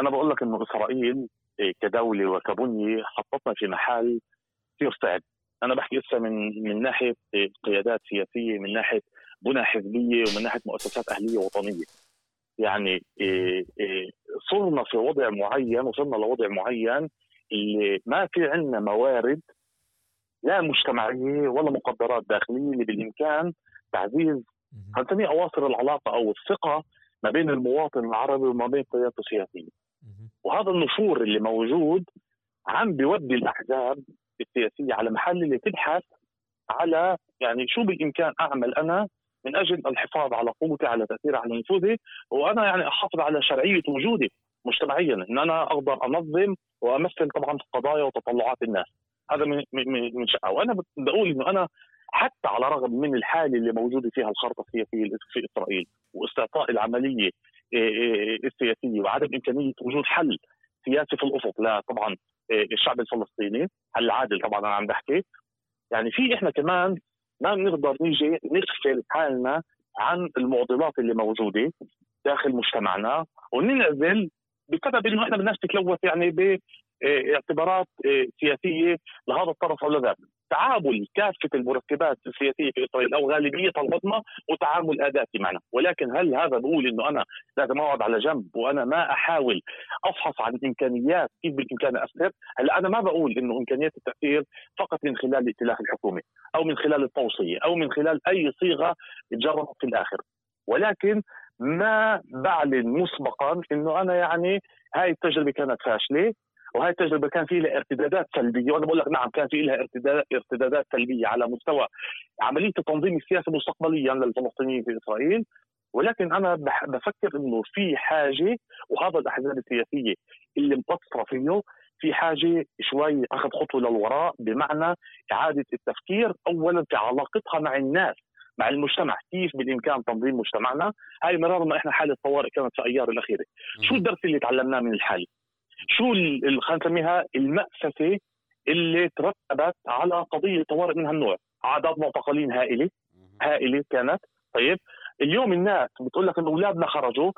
أنا بقول لك إنه إسرائيل آه، كدولة وكبنية حطتنا في محل كثير صعب. أنا بحكي هسه من من ناحية قيادات سياسية من ناحية بنى حزبية ومن ناحية مؤسسات أهلية وطنيه يعني صرنا في وضع معين وصلنا لوضع معين اللي ما في عندنا موارد لا مجتمعية ولا مقدرات داخلية اللي بالإمكان تعزيز خلينا اواصر العلاقة أو الثقة ما بين المواطن العربي وما بين قيادته السياسية. وهذا النفور اللي موجود عم بيودي الأحزاب السياسية على محل اللي تبحث على يعني شو بالإمكان أعمل أنا من أجل الحفاظ على قوتي على تأثيري على نفوذي. وأنا يعني أحافظ على شرعية وجودي مجتمعيا إن أنا أقدر أنظم وأمثل طبعا قضايا وتطلعات الناس. هذا من من شقه وأنا بقول إنه أنا حتى على رغم من الحالة اللي موجودة فيها الخرطة السياسيه في إسرائيل واستعطاء العملية إيه، إيه، السياسية وعدم إمكانية وجود حل سياسي في الأفق لا طبعا إيه، الشعب الفلسطيني حل عادل طبعا أنا عم بحكي. يعني في إحنا كمان ما بنقدر نيجي نغفل حالنا عن المعضلات اللي موجودة داخل مجتمعنا وننعزل بسبب إنه إحنا بدناش نتلوث يعني باعتبارات آه، سياسية لهذا الطرف أو لذاك تعامل كافة المركبات السياسية في إسرائيل أو غالبيتها العظمى وتعامل آداتي معنا، ولكن هل هذا بقول إنه أنا لازم أقعد على جنب وأنا ما أحاول أفحص عن إمكانيات كيف بالإمكان اثر؟ هلا أنا ما بقول إنه إمكانيات التأثير فقط من خلال الائتلاف الحكومي أو من خلال التوصية أو من خلال أي صيغة تجربت في الآخر، ولكن ما بعلن مسبقا إنه أنا يعني هاي التجربة كانت فاشلة. وهي التجربة كان في لها ارتدادات سلبية وأنا بقول لك نعم كان في لها ارتدادات سلبية على مستوى عملية التنظيم السياسي مستقبليا للفلسطينيين في إسرائيل. ولكن أنا بفكر إنه في حاجة وهذا الأحزاب السياسية اللي مقصرة فيه في حاجة شوي أخذ خطوة للوراء بمعنى إعادة التفكير اولا في علاقتها مع الناس مع المجتمع كيف بالإمكان تنظيم مجتمعنا. هاي مرار ما إحنا حالة طوارئ كانت في أيار الأخيرة. شو الدرس اللي تعلمناه من الحالة؟ شو خلينا نسميها المأسسة اللي ترتبت على قضية طوارئ من هالنوع أعداد معتقلين هائلة. هائلة كانت. طيب. اليوم الناس بتقول لك إنه أولادنا خرجوا.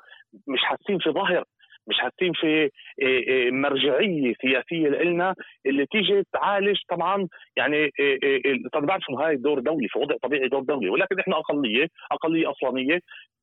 مش حاسين في ظهر. مش حاسين في إيه، إيه، مرجعية سياسية لنا اللي تيجي تعالج طبعا يعني طبعا بعرف هاي دور دولي في وضع طبيعي دور دولي. ولكن إحنا أقلية أقلية اصلانيه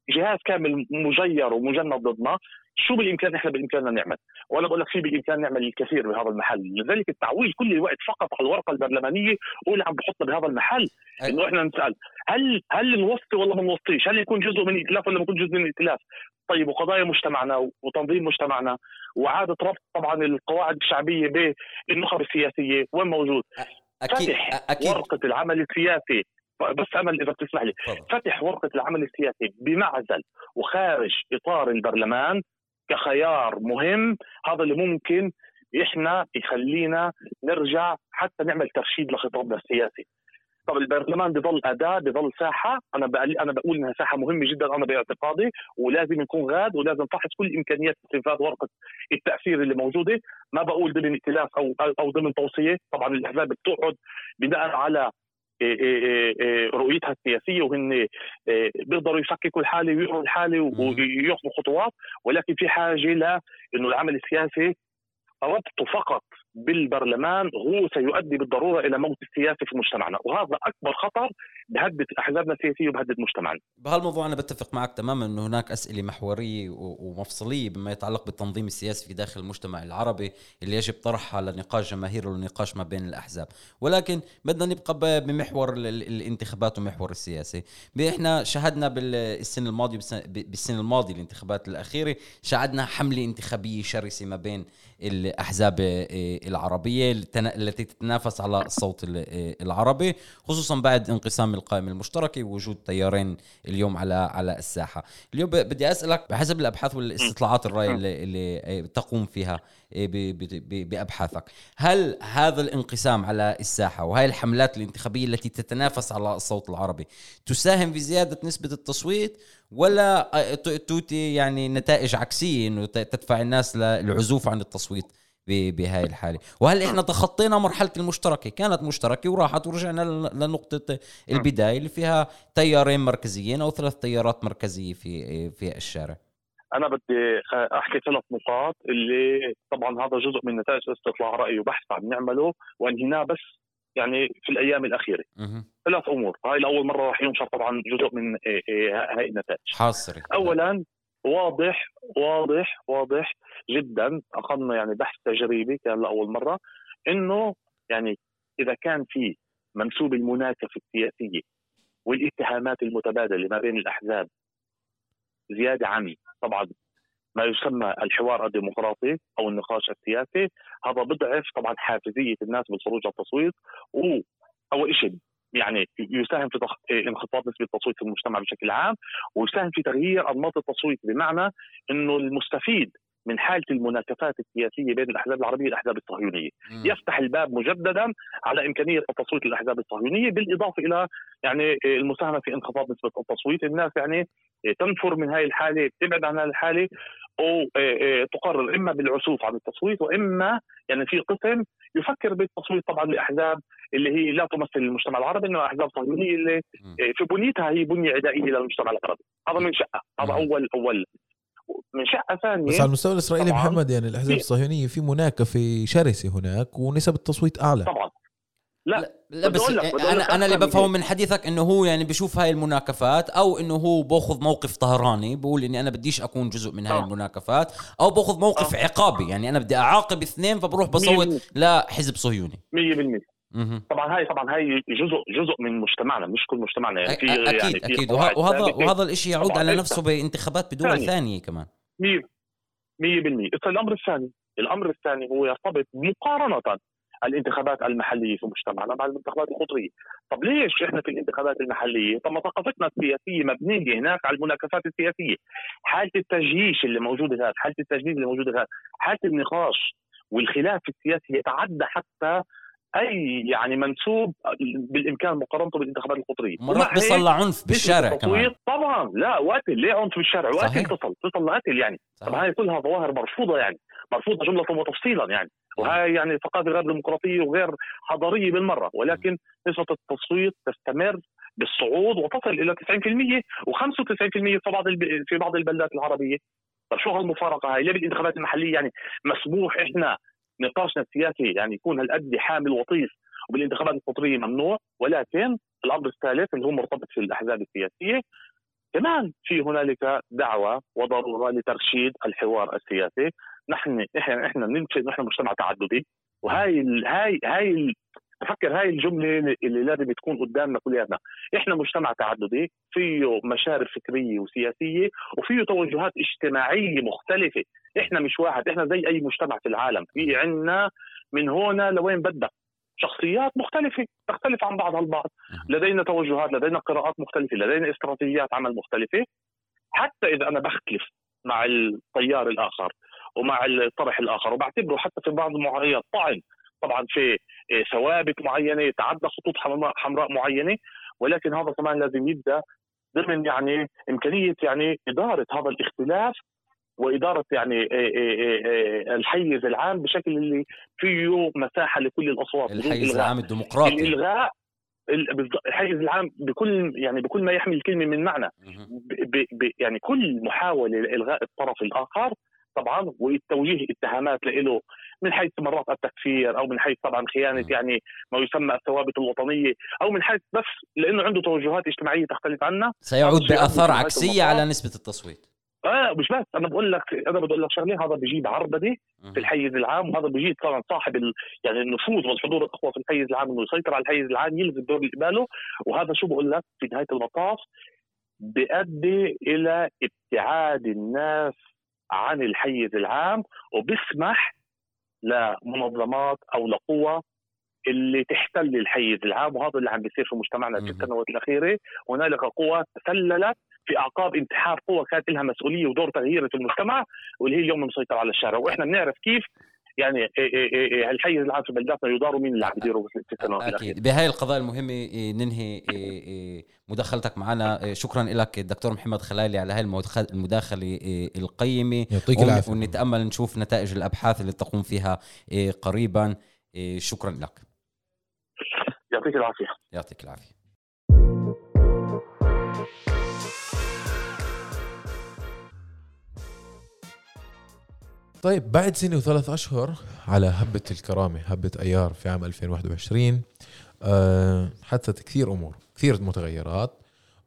جهاز كامل مجير ومجند ضدنا شو بالإمكان إحنا بالامكاننا نعمل؟ وأنا بقول لك في بالإمكان نعمل الكثير بهذا المحل. لذلك التعويل كل الوقت فقط على الورقة البرلمانية هو اللي عم بحطنا بهذا المحل. إنه إحنا نسأل هل هل نوصي؟ ولا ما نوصيش. هل يكون جزء من الائتلاف ولا ما يكون جزء من الائتلاف طيب وقضايا مجتمعنا وتنظيم مجتمعنا وإعادة ربط طبعا القواعد الشعبية بالنخب السياسية وين موجود؟ أكيد. فتح أكيد. ورقة العمل السياسي. بس امل إذا بتسمح لي. فتح ورقة العمل السياسي بمعزل وخارج إطار البرلمان كخيار مهم. هذا اللي ممكن إحنا يخلينا نرجع حتى نعمل ترشيد لخطابنا السياسي. طب البرلمان بضل أداة بضل ساحة. أنا بقول أنا بقول إنها ساحة مهمة جدا أنا باعتقادي. ولازم يكون غاد ولازم فحص كل إمكانيات استنفاذ ورقة التأثير اللي موجودة. ما بقول ضمن ائتلاف أو أو ضمن توصية. طبعا الأحزاب بتقعد بناء على رؤيتها السياسية وهن بيقدروا يفككوا الحالة ويقروا الحالة وياخذوا خطوات. ولكن في حاجة ل إنه العمل السياسي ربطه فقط بالبرلمان هو سيؤدي بالضرورة إلى موت السياسي في مجتمعنا. وهذا أكبر خطر بهدد أحزابنا السياسية وبهدد مجتمعنا. بهالموضوع أنا بتفق معك تماما إنه هناك أسئلة محورية ومفصلية بما يتعلق بالتنظيم السياسي في داخل المجتمع العربي اللي يجب طرحها لنقاش جماهيري ولنقاش ما بين الأحزاب، ولكن بدنا نبقى بمحور الانتخابات ومحور السياسي، إحنا شهدنا بالسنه الماضية بالسنة الماضية الانتخابات الأخيرة شهدنا حملة انتخابية شرسة ما بين الأحزاب العربية التنا- التي تتنافس على الصوت ال- آه، العربي خصوصا بعد انقسام القائمه المشتركه ووجود تيارين اليوم على على الساحة. اليوم بدي أسألك بحسب الأبحاث والاستطلاعات الرأي اللي, اللي آه، تقوم فيها ب- بأبحاثك. هل هذا الانقسام على الساحة وهي الحملات الانتخابية التي تتنافس على الصوت العربي تساهم في زيادة نسبة التصويت ولا آه، توتي يعني نتائج عكسية إنه تدفع الناس للعزوف عن التصويت؟ بهاي الحالة. وهل إحنا تخطينا مرحلة المشتركة؟ كانت مشتركة وراحت ورجعنا لنقطة البداية اللي فيها تيارين مركزيين أو ثلاث تيارات مركزية في في الشارع. أنا بدي أحكي ثلاث نقاط اللي طبعا هذا جزء من نتائج استطلاع رأي وبحث عم نعمله وانهيناه بس يعني في الأيام الأخيرة. ثلاث أمور. هاي لأول مرة راح ينشر طبعا جزء من إيه إيه هاي النتائج. حاصري اولا واضح واضح واضح جدا اخذنا يعني بحث تجريبي كان لأول مرة إنه يعني إذا كان في منسوب المناكفه السياسية والاتهامات المتبادلة ما بين الأحزاب زيادة عن طبعا ما يسمى الحوار الديمقراطي أو النقاش السياسي هذا بضعف طبعا حافزية الناس بالخروج على التصويت و اول شيء يعني يساهم في انخفاض نسبة التصويت في المجتمع بشكل عام ويساهم في تغيير أنماط التصويت بمعنى إنه المستفيد من حالة المناكفات السياسية بين الأحزاب العربية والأحزاب الصهيونية، مم. يفتح الباب مجددا على إمكانية التصويت للأحزاب الصهيونية بالإضافة إلى يعني المساهمة في انخفاض نسبة التصويت، الناس يعني تنفر من هذه الحالة، تبعد عن هذه الحالة أو تقرر إما بالعسوف عن التصويت وإما يعني في قسم يفكر بالتصويت طبعا لأحزاب اللي هي لا تمثل المجتمع العربي إنه أحزاب صهيونية اللي مم. في بنيتها هي بنية عدائيه للمجتمع العربي، هذا من شقه، هذا. أول أول من شقه ثانية بس على المستوى الإسرائيلي. محمد يعني الأحزاب الصهيونية في مناكفة شرسة هناك ونسب التصويت أعلى طبعا لا لا, بس لك- أنا أنا اللي أكثر من بفهم هيك. من حديثك إنه هو يعني بشوف هاي المناكفات أو إنه هو بأخذ موقف طهراني بقول إني أنا بديش أكون جزء من هاي آه. المناكفات أو بأخذ موقف آه. عقابي يعني أنا بدي أعاقب اثنين فبروح بصوت لحزب صهيوني 100% مهم. طبعا هاي طبعا هاي جزء جزء من مجتمعنا مش كل مجتمعنا يعني في أ- أكيد يعني في أكيد وهذا. وهذا الإشي يعود على ليس. نفسه بانتخابات بدول ثانية. ثانية كمان 100% 100% الأمر الثاني الأمر الثاني هو يرتبط مقارنة الانتخابات المحلية في مجتمعنا مع الانتخابات القطرية، طب ليش إحنا في الانتخابات المحلية؟ طب ما ثقافتنا السياسية مبنية هناك على المناكفات السياسية، حالة التجييش اللي موجودة هناك، حالة التجديد اللي موجودة هناك، حالة النقاش والخلاف السياسي يتعدى حتى أي يعني منسوب بالإمكان مقارنته بالانتخابات القطرية. مرات بيصل عنف نسبة بالشارع كمان. طبعا. لا وقتل. ليه عنف بالشارع؟ وقتل. تصل تصل لقتل يعني. طب صحيح. هاي كلها ظواهر مرفوضة يعني. مرفوضة جملة وتفصيلا يعني. وهاي يعني ثقافة غير ديمقراطية وغير حضارية بالمرة. ولكن نسبة التصويت تستمر بالصعود وتصل إلى 90% و95% في بعض الب... في بعض البلدات العربية. طيب شو هالمفارقة هاي؟ ليه بالانتخابات المحلية يعني مسموح إحنا نقاشنا السياسي يعني يكون هالقد حامل وطيس وبالانتخابات القطريه ممنوع ولكن الامر الثالث اللي هو مرتبط في الأحزاب السياسية كمان في هنالك دعوة وضرورة لترشيد الحوار السياسي. نحن إحنا إحنا ننشئ نحن مجتمع تعددي. وهاي ال هاي هاي ال بفكر هاي الجملة اللي لازم تكون قدامنا كلياتنا. إحنا مجتمع تعددي فيه مشارب فكرية وسياسية وفيه توجهات اجتماعية مختلفة. إحنا مش واحد إحنا زي أي مجتمع في العالم. في عنا من هنا لوين بدك. شخصيات مختلفة تختلف عن بعضها البعض. لدينا توجهات لدينا قراءات مختلفة لدينا استراتيجيات عمل مختلفة. حتى إذا أنا بختلف مع التيار الآخر ومع الطرح الآخر وبعتبره حتى في بعض المعطيات طعن. طبعا في ثوابت معينة تعدى خطوط حمراء معينة. ولكن هذا كمان لازم يبدأ ضمن يعني إمكانية يعني إدارة هذا الاختلاف وإدارة يعني الحيز العام بشكل اللي فيه مساحة لكل الأصوات الحيز العام الديمقراطي. الإلغاء الحيز العام بكل يعني بكل ما يحمل الكلمة من معنى. ب ب يعني كل محاولة لإلغاء الطرف الآخر طبعا وتوجيه اتهامات له من حيث مرات التكفير أو من حيث طبعا خيانة يعني ما يسمى الثوابت الوطنية أو من حيث بس لإنه عنده توجهات اجتماعية تختلف عنا سيعود بآثار عكسية على نسبة التصويت. آه مش بس. أنا بقول لك أنا بقول لك شغلة هذا بيجيب عربده في الحيز العام وهذا بيجيب طبعا صاحب ال... يعني النفوذ والحضور الأقوى في الحيز العام إنه يسيطر على الحيز العام يلغي الدور اللي قباله. وهذا شو بقول لك في نهاية المطاف؟ بيؤدي إلى ابتعاد الناس عن الحيز العام وبيسمح لمنظمات أو لقوى اللي تحتل الحيز العام وهذا اللي عم بيصير في مجتمعنا في. السنوات الأخيرة. هنالك قوى تسللت في أعقاب انتحار قوى كانت لها مسؤولية ودور تغييري في المجتمع واللي هي اليوم مسيطره على الشارع. وإحنا بنعرف كيف يعني إيه إيه إيه إيه الحيز العام في بلداتنا يدار مين اللي عم بيديروا في السنوات أكيد. بهاي القضايا المهمة ننهي مداخلتك معنا. شكرا لك الدكتور محمد خلالي على هاي المداخلة القيمة. يعطيك العافية. ونتأمل نشوف نتائج الأبحاث اللي تقوم فيها قريبا. شكرا لك. يعطيك العافية. يعطيك العافية. طيب بعد سنة وثلاث أشهر على هبة الكرامة هبة أيار في عام 2021 آه، حدثت كثير أمور كثير متغيرات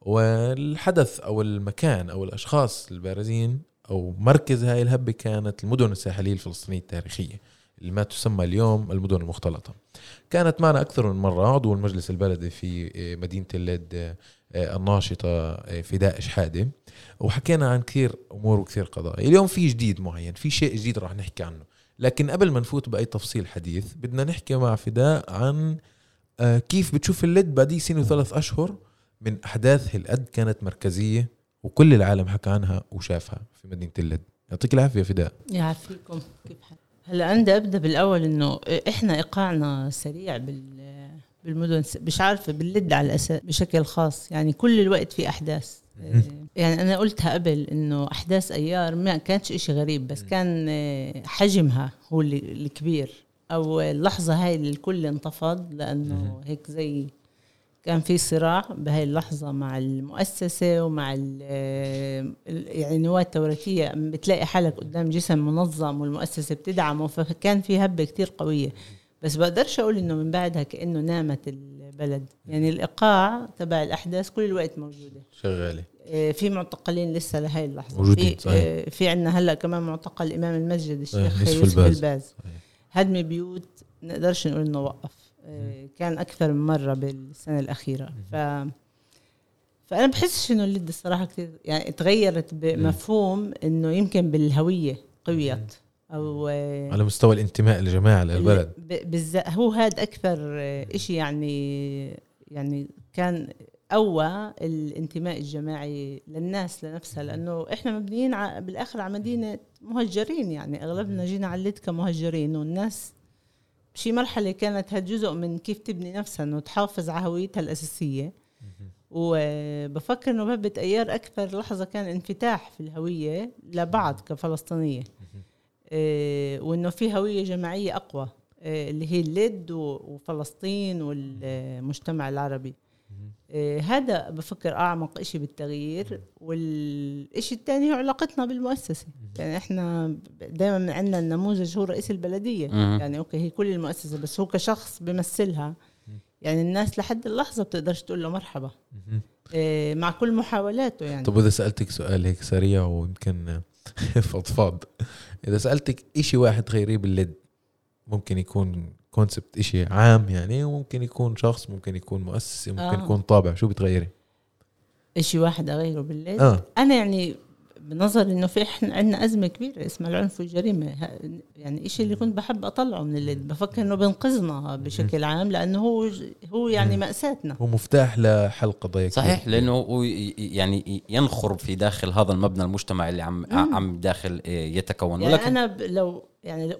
والحدث أو المكان أو الأشخاص البارزين أو مركز هاي الهبة كانت المدن الساحلية الفلسطينية التاريخية اللي ما تسمى اليوم المدن المختلطة. كانت معنا أكثر من مرة عضو المجلس البلدي في آه، مدينة اللد آه، الناشطة آه، في داعش وحكينا عن كثير أمور وكثير قضايا. اليوم في جديد معين في شيء جديد راح نحكي عنه. لكن قبل ما نفوت بأي تفصيل حديث بدنا نحكي مع فداء عن آه، كيف بتشوف اللد بعد سنة وثلاث أشهر من أحداث هالقد كانت مركزية وكل العالم حكى عنها وشافها في مدينة اللد. يعطيك العافية فداء. يعافيكم. كيف حال؟ هلا عندي أبدأ بالأول إنه إحنا إيقاعنا سريع بال بالمدن مش عارفة باللد على الأساس بشكل خاص. يعني كل الوقت في أحداث. يعني أنا قلتها قبل إنه أحداث أيار ما كانتش إشي غريب بس كان آه، حجمها هو اللي الكبير. أو اللحظة هاي اللي الكل انتفض لأنه هيك زي كان في صراع بهاي اللحظة مع المؤسسة ومع يعني النواة التوراتية. بتلاقي حالك قدام جسم منظم والمؤسسة بتدعمه فكان في هبة كتير قوية. بس بقدرش أقول إنه من بعدها كأنه نامت البلد. يعني الإيقاع تبع الأحداث كل الوقت موجودة. شغالة. آه، في معتقلين لسه لهي اللحظة. موجودين، في, صحيح. آه، في عندنا هلأ كمان معتقل إمام المسجد الشيخ آه، يوسف يوسف الباز. الباز. هدم بيوت نقدرش نقول إنه وقف. كان أكثر من مرة بالسنة الأخيرة. ف فأنا بحسش إنه اللد الصراحة كثير يعني تغيرت بمفهوم إنه يمكن بالهوية قويت. أو على مستوى الانتماء لجماعة للبلد بالذات هو هذا أكثر إشي يعني يعني كان قوى الانتماء الجماعي للناس لنفسها لأنه إحنا مبنيين ع- بالآخر على مدينة مهجرين يعني أغلبنا جينا على اللد كمهجرين والناس بشي مرحلة كانت هاد جزء من كيف تبني نفسها إنه تحافظ على هويتها الأساسية. وبفكر إنه بهبة ايار أكثر لحظة كان انفتاح في الهوية لبعض كفلسطينية. إيه، وإنه في هوية جماعية أقوى إيه، اللي هي اللد وفلسطين والمجتمع العربي. إيه، هذا بفكر أعمق إشي بالتغيير. والإشي الثاني هو علاقتنا بالمؤسسة. يعني إحنا دائما عندنا النموذج هو رئيس البلدية. مهم. يعني أوكي هي كل المؤسسة بس هو كشخص بمثلها يعني الناس لحد اللحظة بتقدرش تقول له مرحبا. مع كل محاولاته يعني. طب اذا سألتك سؤال هيك سريع ويمكن [laughs] فضفاض. إذا سألتك إشي واحد تغيريه باللد ممكن يكون concept إشي عام يعني وممكن يكون شخص ممكن يكون مؤسسة ممكن آه. يكون طابع شو بتغيري؟ إشي واحد أغيره بالليل؟ آه. أنا يعني بنظري إنه في إحنا عندنا أزمة كبيرة اسمها العنف والجريمة. ه- يعني إشي اللي كنت بحب أطلعه من الليل بفكر إنه بينقذنا بشكل عام لأنه هو هو يعني مأساتنا. هو مفتاح لحل قضايا. صحيح لأنه يعني ينخر في داخل هذا المبنى المجتمعي اللي عم عم داخل إيه، يتكون. يعني ولكن أنا ب- لو يعني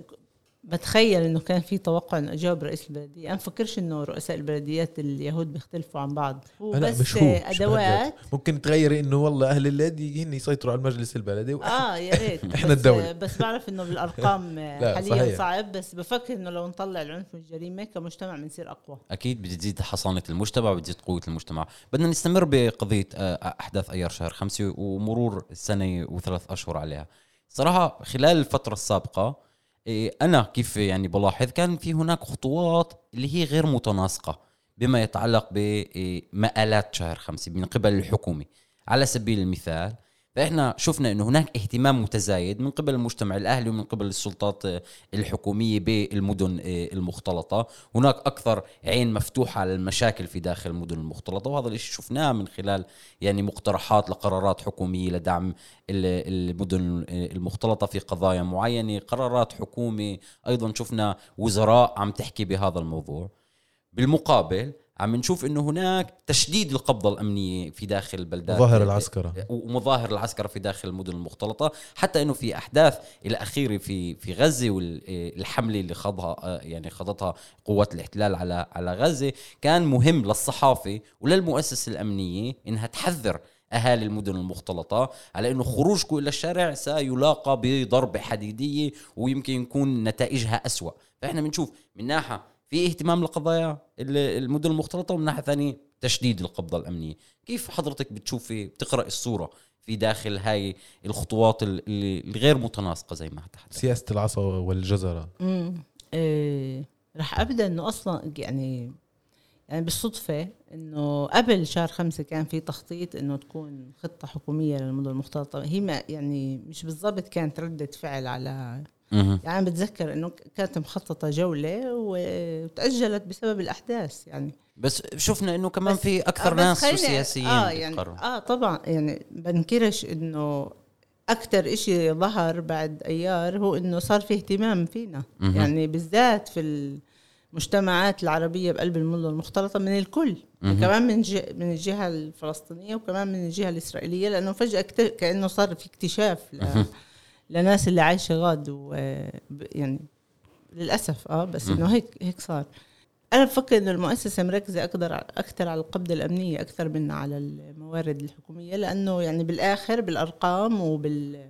بتخيل إنه كان في توقع إنه اجاوب رئيس البلدية. أنا بفكرش إنه رؤساء البلديات اليهود بيختلفوا عن بعض. هو لا بس مش هو مش أدوات. ممكن تغيري إنه والله أهل اللاد هن يسيطروا على المجلس البلدي. و... آه يا ريت. [laughs] إحنا بس الدولة. بس بعرف إنه بالأرقام [laughs] لا، حاليا صحيح. صعب. بس بفكر إنه لو نطلع العنف والجريمة كمجتمع بنصير أقوى. أكيد بتزيد حصانة المجتمع وبتزيد قوة المجتمع. بدنا نستمر بقضية آه، أحداث أيار شهر خمسة ومرور سنه وثلاث أشهر عليها. صراحة خلال الفترة السابقة أنا كيف يعني بلاحظ كان في هناك خطوات اللي هي غير متناسقة بما يتعلق بمآلات شهر خمسة من قبل الحكومة. على سبيل المثال فإحنا شفنا إنه هناك اهتمام متزايد من قبل المجتمع الأهلي ومن قبل السلطات الحكومية بالمدن آه، المختلطة، هناك أكثر عين مفتوحة على المشاكل في داخل المدن المختلطة وهذا الشيء شفناه من خلال يعني مقترحات لقرارات حكومية لدعم ال- المدن آه، المختلطة في قضايا معينة، قرارات حكومه، أيضا شفنا وزراء عم تحكي بهذا الموضوع. بالمقابل عم نشوف إنه هناك تشديد القبضه الأمنية في داخل البلدات ظاهر العسكرة. ومظاهر العسكرة في داخل المدن المختلطة حتى إنه في أحداث الأخيرة في في غزة والحملة اللي خضها يعني خضتها قوات الاحتلال على على غزة. كان مهم للصحافة وللمؤسسة الأمنية إنها تحذر أهالي المدن المختلطة على إنه خروجكم إلى الشارع سيلاقى بضربة حديدية ويمكن يكون نتائجها أسوأ. فإحنا بنشوف من ناحية في اهتمام لقضايا ال- المدن المختلطة ومن ناحية ثانية تشديد القبضه الأمنية. كيف حضرتك بتشوفي بتقرا الصورة في داخل هاي الخطوات الغير متناسقة زي ما تحدث؟ سياسة العصا والجزرة. امم إيه رح أبدأ إنه أصلا يعني يعني بالصدفة إنه قبل شهر خمسة كان في تخطيط إنه تكون خطة حكومية للمدن المختلطة. هي ما يعني مش بالضبط كانت ردة فعل على. يعني بتذكر إنه كانت مخططة جولة وتأجلت بسبب الأحداث يعني بس شفنا إنه كمان في أكثر آه، ناس سياسيين آه يعني. آه طبعا يعني بنكرش إنه أكثر إشي ظهر بعد أيار هو إنه صار في اهتمام فينا مهم. يعني بالذات في المجتمعات العربية بقلب المدن المختلطة من الكل مهم. كمان من. من الجهة الفلسطينية وكمان من الجهة الإسرائيلية لأنه فجأة. كأنه صار في اكتشاف ل... لناس اللي عايشة غاد و... ب- يعني للأسف آه بس إنه هيك هيك صار. أنا بفكر إنه المؤسسة مركزة أكثر أكثر على القبضه الأمنية أكثر من على الموارد الحكومية لأنه يعني بالآخر بالأرقام وبال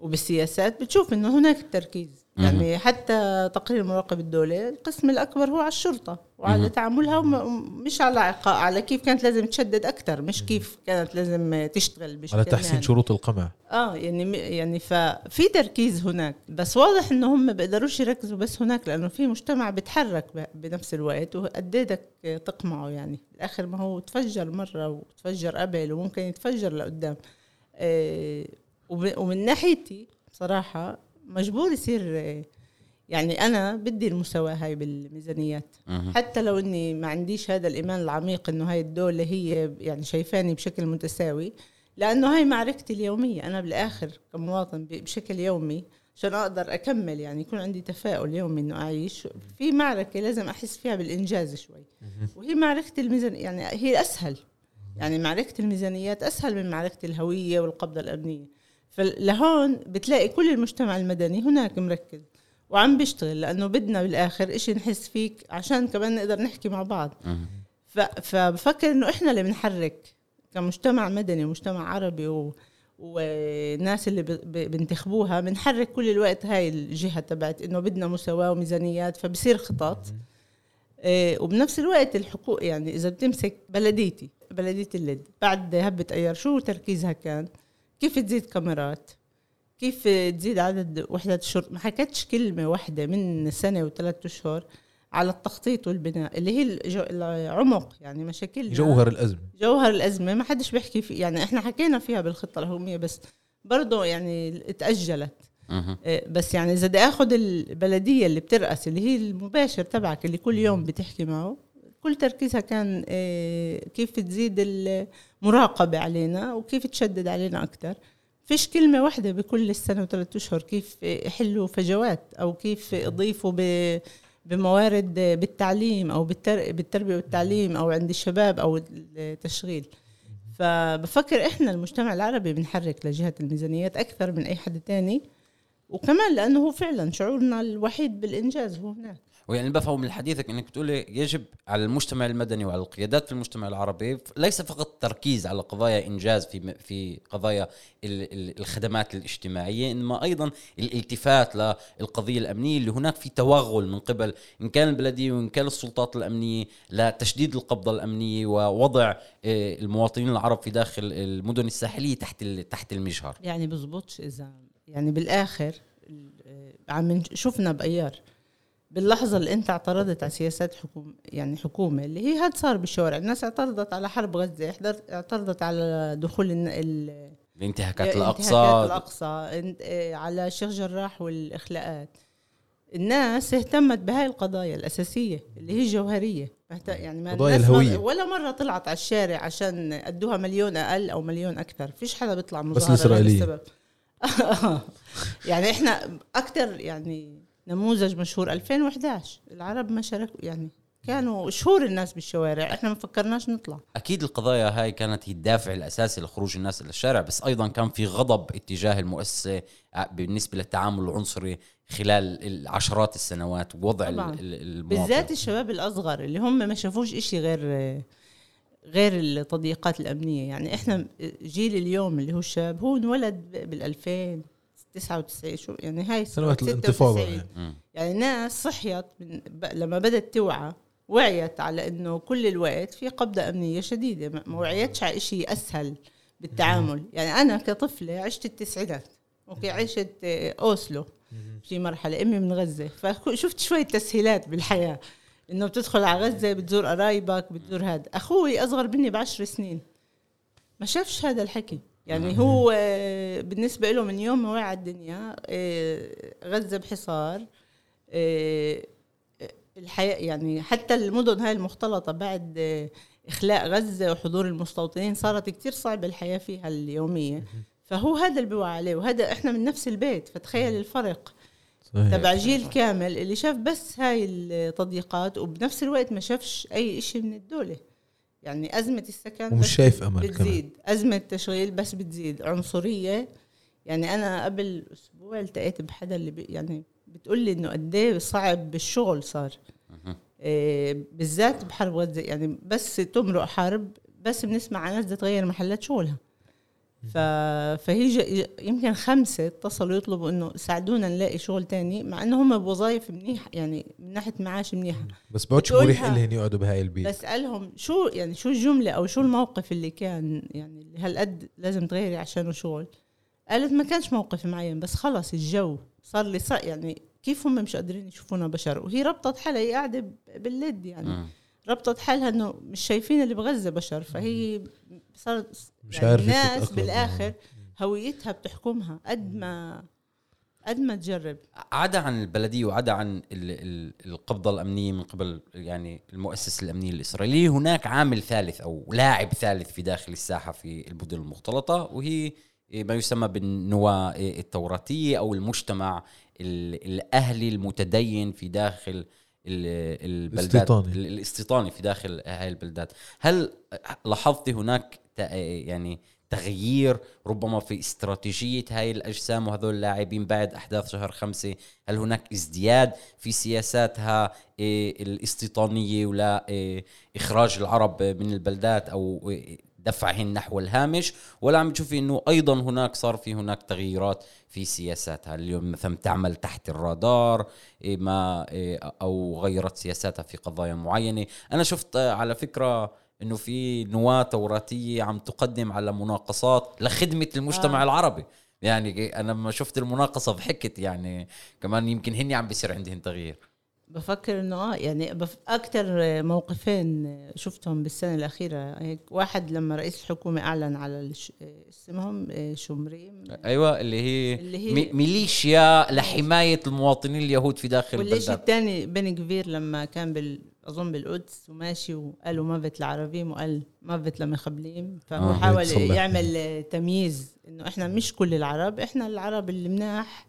وبالسياسات بتشوف إنه هناك التركيز. يعني حتى تقرير مراقب الدولة القسم الأكبر هو على الشرطة وعلى. تعاملها مش على عقا- على كيف كانت لازم تشدد أكثر مش كيف كانت لازم تشتغل بشكل على تحسين مهني. شروط القمع. آه يعني يعني ففي تركيز هناك بس واضح انه هم بيقدروش يركزوا بس هناك لأنه في مجتمع بيتحرك بنفس الوقت وقد إيه تقمعه يعني. بالآخر ما هو تفجر مرة وتفجر قبل وممكن يتفجر لقدام. آه ومن ناحيتي بصراحة مجبور يصير يعني أنا بدي المساواه هاي بالميزانيات. حتى لو إني ما عنديش هذا الإيمان العميق إنه هاي الدولة هي يعني شايفاني بشكل متساوي لأنه هاي معركتي اليومية. أنا بالآخر كمواطن بشكل يومي عشان أقدر أكمل يعني يكون عندي تفاؤل يومي إنه أعيش. في معركة لازم أحس فيها بالإنجاز شوي. وهي معركه الميزان يعني هي أسهل. يعني معركه الميزانيات أسهل من معركه الهوية والقبضة الأمنية. فلهون بتلاقي كل المجتمع المدني هناك مركز وعم بيشتغل لأنه بدنا بالآخر إشي نحس فيك عشان كمان نقدر نحكي مع بعض. فبفكر إنه إحنا اللي بنحرك كمجتمع مدني ومجتمع عربي و... والناس اللي. بنتخبوها بنحرك كل الوقت هاي الجهة تبعت إنه بدنا مساواة وميزانيات فبصير خطط. إيه وبنفس الوقت الحقوق يعني إذا بتمسك بلديتي بلدية اللد بعد هبة أيار شو تركيزها كان؟ كيف تزيد كاميرات؟ كيف تزيد عدد وحدات الشرطة؟ ما حكتش كلمة واحدة من سنة وثلاثة أشهر على التخطيط والبناء اللي هي الجو... العمق يعني مشاكلنا. جوهر الأزمة. جوهر الأزمة ما حدش بيحكي فيه يعني إحنا حكينا فيها بالخطة الهومية بس برضه يعني تأجلت. إيه، بس يعني إذا بدي آخذ البلدية اللي بترأس اللي هي المباشر تبعك اللي كل يوم بتحكي معه كل تركيزها كان إيه، كيف تزيد المراقبة علينا وكيف تشدد علينا أكثر فيش كلمة واحدة بكل السنة وثلاثة أشهر كيف يحلوا فجوات أو كيف يضيفوا بموارد بالتعليم أو بالتر... بالتربية والتعليم أو عند الشباب أو التشغيل. فبفكر إحنا المجتمع العربي بنحرك لجهة الميزانيات أكثر من أي حد تاني. وكمان لأنه هو فعلا شعورنا الوحيد بالإنجاز هو هناك. ويعني بفهم من حديثك إنك بتقولي يجب على المجتمع المدني وعلى القيادات في المجتمع العربي ليس فقط تركيز على قضايا إنجاز في في قضايا ال- ال- الخدمات الاجتماعية إنما أيضا الالتفات للقضية الأمنية اللي هناك في توغل من قبل إن كان البلدية وإن كان السلطات الأمنية لتشديد القبضة الأمنية ووضع آه، المواطنين العرب في داخل المدن الساحلية تحت تحت المجهر. يعني بزبطش إذا يعني بالآخر ال- عم شفنا بأيار باللحظة اللي أنت اعترضت على سياسات حكومة يعني حكومة اللي هي هاد صار بالشوارع. الناس اعترضت على حرب غزة اعترضت على دخول ال- الانتهاكات الأقصى. انت- آه، على الشيخ جراح والإخلاءات. الناس اهتمت بهاي القضايا الأساسية اللي هي جوهريه فهت- يعني ما قضايا الهوية. ولا مرة طلعت على الشارع عشان أدوها مليون أقل أو مليون أكثر. فيش حدا بيطلع مظاهرة لهذا الإسرائيلية. [laughs] يعني إحنا أكثر يعني نموذج مشهور 2011 العرب ما شاركوا يعني كانوا شهور الناس بالشوارع إحنا ما فكرناش نطلع. أكيد القضايا هاي كانت هي الدافع الأساسي لخروج الناس إلى الشارع بس أيضا كان في غضب اتجاه المؤسسة ع- بالنسبة للتعامل العنصري خلال العشرات السنوات ووضع المواطن. بالذات الشباب الأصغر اللي هم ما شافوش إشي غير غير التضييقات الأمنية. يعني إحنا جيل اليوم اللي هو الشاب هو انولد بال 2000 99 شو يعني هاي سنوات 96. الانتفاضة يعني. يعني ناس صحيت من ب... لما بدت توعى وعيت على إنه كل الوقت في قبضة أمنية شديدة ما- وعيتش على شيء أسهل بالتعامل. يعني أنا كطفلة عشت التسعينات أوكي عشت أوسلو في مرحلة أمي من غزة. فشفت شوية تسهيلات بالحياة إنه بتدخل على غزة بتزور قرايبك بتزور هذا أخوي أصغر مني بعشر سنين. ما شافش هذا الحكي. يعني هو آه، بالنسبة له من يوم ما وعى الدنيا آه، غزة بحصار آه، الحياة يعني حتى المدن هاي المختلطة بعد آه، إخلاء غزة وحضور المستوطنين صارت كتير صعبة الحياة فيها اليومية. فهو هذا اللي بيوعى عليه وهذا إحنا من نفس البيت فتخيل الفرق. صحيح. تبع جيل كامل اللي شاف بس هاي التضييقات وبنفس الوقت ما شافش أي شيء من الدولة. يعني أزمة السكن ومش بس شايف أمل كمان. بتزيد. أزمة تشغيل بس بتزيد. عنصرية. يعني أنا قبل أسبوع التقيت بحدا اللي بي يعني بتقول لي إنه قد إيه صعب بالشغل صار. إيه بالذات بحرب غزة يعني بس تمرق حرب بس بنسمع عن ناس تغير محلات شغلها. فهي ج... يمكن خمسة اتصلوا يطلبوا إنه ساعدونا نلاقي شغل تاني مع إنه هم بوظائف منيح يعني من ناحية معاش منيحة. بس بتقولها. مريح لهم يقعدوا بهاي البيت. بسألهم شو يعني شو الجملة أو شو الموقف اللي كان يعني هالقد لازم تغيري عشانه شغل؟ قالت ما كانش موقف معين بس خلص الجو صار لي صار يعني كيف هم مش قادرين يشوفونا بشر؟ وهي ربطت حالها هي قاعدة باللد يعني. مم. ربطت حالها إنه مش شايفين اللي بغزة بشر فهي صارت مش يعني عارفة الناس بالآخر هويتها بتحكمها قد ما قد ما تجرب. عدا عن البلدية وعدا عن ال- ال- القبضة الأمنية من قبل يعني المؤسسه الامنيه الاسرائيليه هناك عامل ثالث أو لاعب ثالث في داخل الساحة في المدن المختلطة وهي ما يسمى بالنواة التوراتية أو المجتمع ال- الأهلي المتدين في داخل البلدات الاستيطاني. ال- الاستيطاني في داخل هاي البلدات. هل لاحظتي هناك يعني تغيير؟ ربما في استراتيجية هاي الأجسام وهذول اللاعبين بعد أحداث شهر خمسة هل هناك ازدياد في سياساتها إيه، الاستيطانية ولا إيه، إخراج العرب من البلدات أو إيه، دفعهن نحو الهامش؟ ولا عم تشوفي إنه أيضا هناك صار في هناك تغييرات في سياساتها اليوم مثلا تعمل تحت الرادار؟ إيه ما إيه أو غيرت سياساتها في قضايا معينة؟ أنا شفت آه، على فكرة إنه في نواة توراتية عم تقدم على مناقصات لخدمة المجتمع آه. العربي. يعني أنا لما شفت المناقصة ضحكت يعني. كمان يمكن هن عم بيصير عندهم تغيير بفكر إنه آه يعني بف... أكثر موقفين شفتهم بالسنة الأخيرة هيك واحد لما رئيس الحكومة أعلن على الش... اسمهم شمريم. أيوه اللي هي, اللي هي- مي- ميليشيا لحماية المواطنين اليهود في داخل والشيء البلدات الثاني بن غفير لما كان بال أظن بالقدس وماشي وقالوا מוות לערבים وقال מוות למחבלים فهو آه، حاول. يعمل تمييز إنه إحنا مش كل العرب إحنا العرب اللي مناح.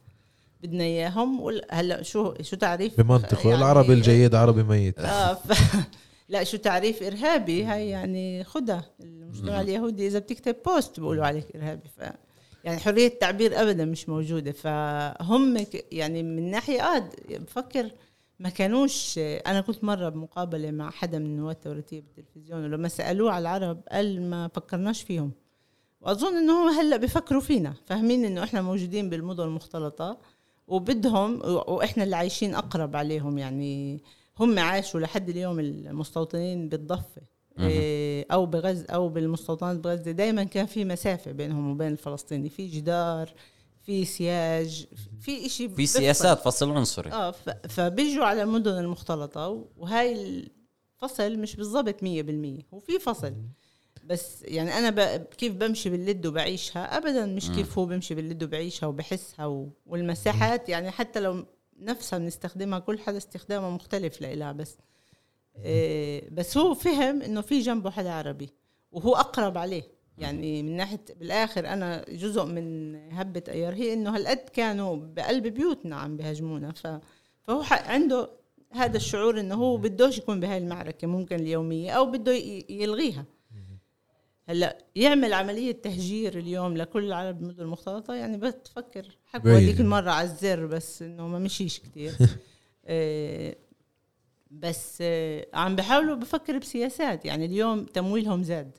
بدنا إياهم. هلأ شو شو تعريف بمنطقه يعني- العربي الجيد عربي ميت. آه ف... [laughs] لا شو تعريف إرهابي؟ هاي يعني خدها المجتمع اليهودي إذا بتكتب بوست بيقولوا عليك إرهابي. ف يعني حرية التعبير ابدا مش موجودة. فهم يعني من ناحية آه بفكر ما كانوش أنا كنت مرة بمقابلة مع حدا من النواه التوراتيه بالتلفزيون ولما سألوه على العرب قال ما فكرناش فيهم. وأظن إنه هلأ بفكروا فينا فاهمين إنه إحنا موجودين بالمدن المختلطة. وبدهم وإحنا اللي عايشين أقرب عليهم يعني. هم عاشوا لحد اليوم المستوطنين بالضفة إيه، أو بغزه أو بالمستوطنات بغزة. دائما كان في مسافة بينهم وبين الفلسطيني. في جدار في سياج في شيء في سياسات فصل عنصري. آه فبيجوا على المدن المختلطة وهاي الفصل مش بالضبط 100% وفي فصل. بس يعني أنا ب... كيف بمشي باللد وبعيشها؟ ابدا مش. كيف هو بمشي باللد وبعيشها وبحسها و... والمساحات يعني حتى لو نفسها بنستخدمها كل حدا استخدامه مختلف لإلها بس إيه بس هو فهم إنه في جنبه حدا عربي وهو أقرب عليه. يعني من ناحية بالآخر أنا جزء من هبة أيار هي إنه هالقد كانوا بقلب بيوتنا عم بيهاجمونا. ف... فهو ح- عنده هذا الشعور إنه هو بدوش يكون بهاي المعركة ممكن اليومية أو بده يلغيها. هلا يعمل عملية تهجير اليوم لكل العرب المدن المختلطه يعني بتفكر حكوا. هذيك المره على الزر بس إنه ما مشيش كتير. [laughs] آه، بس آه، عم بحاولوا بفكر بسياسات. يعني اليوم تمويلهم زاد.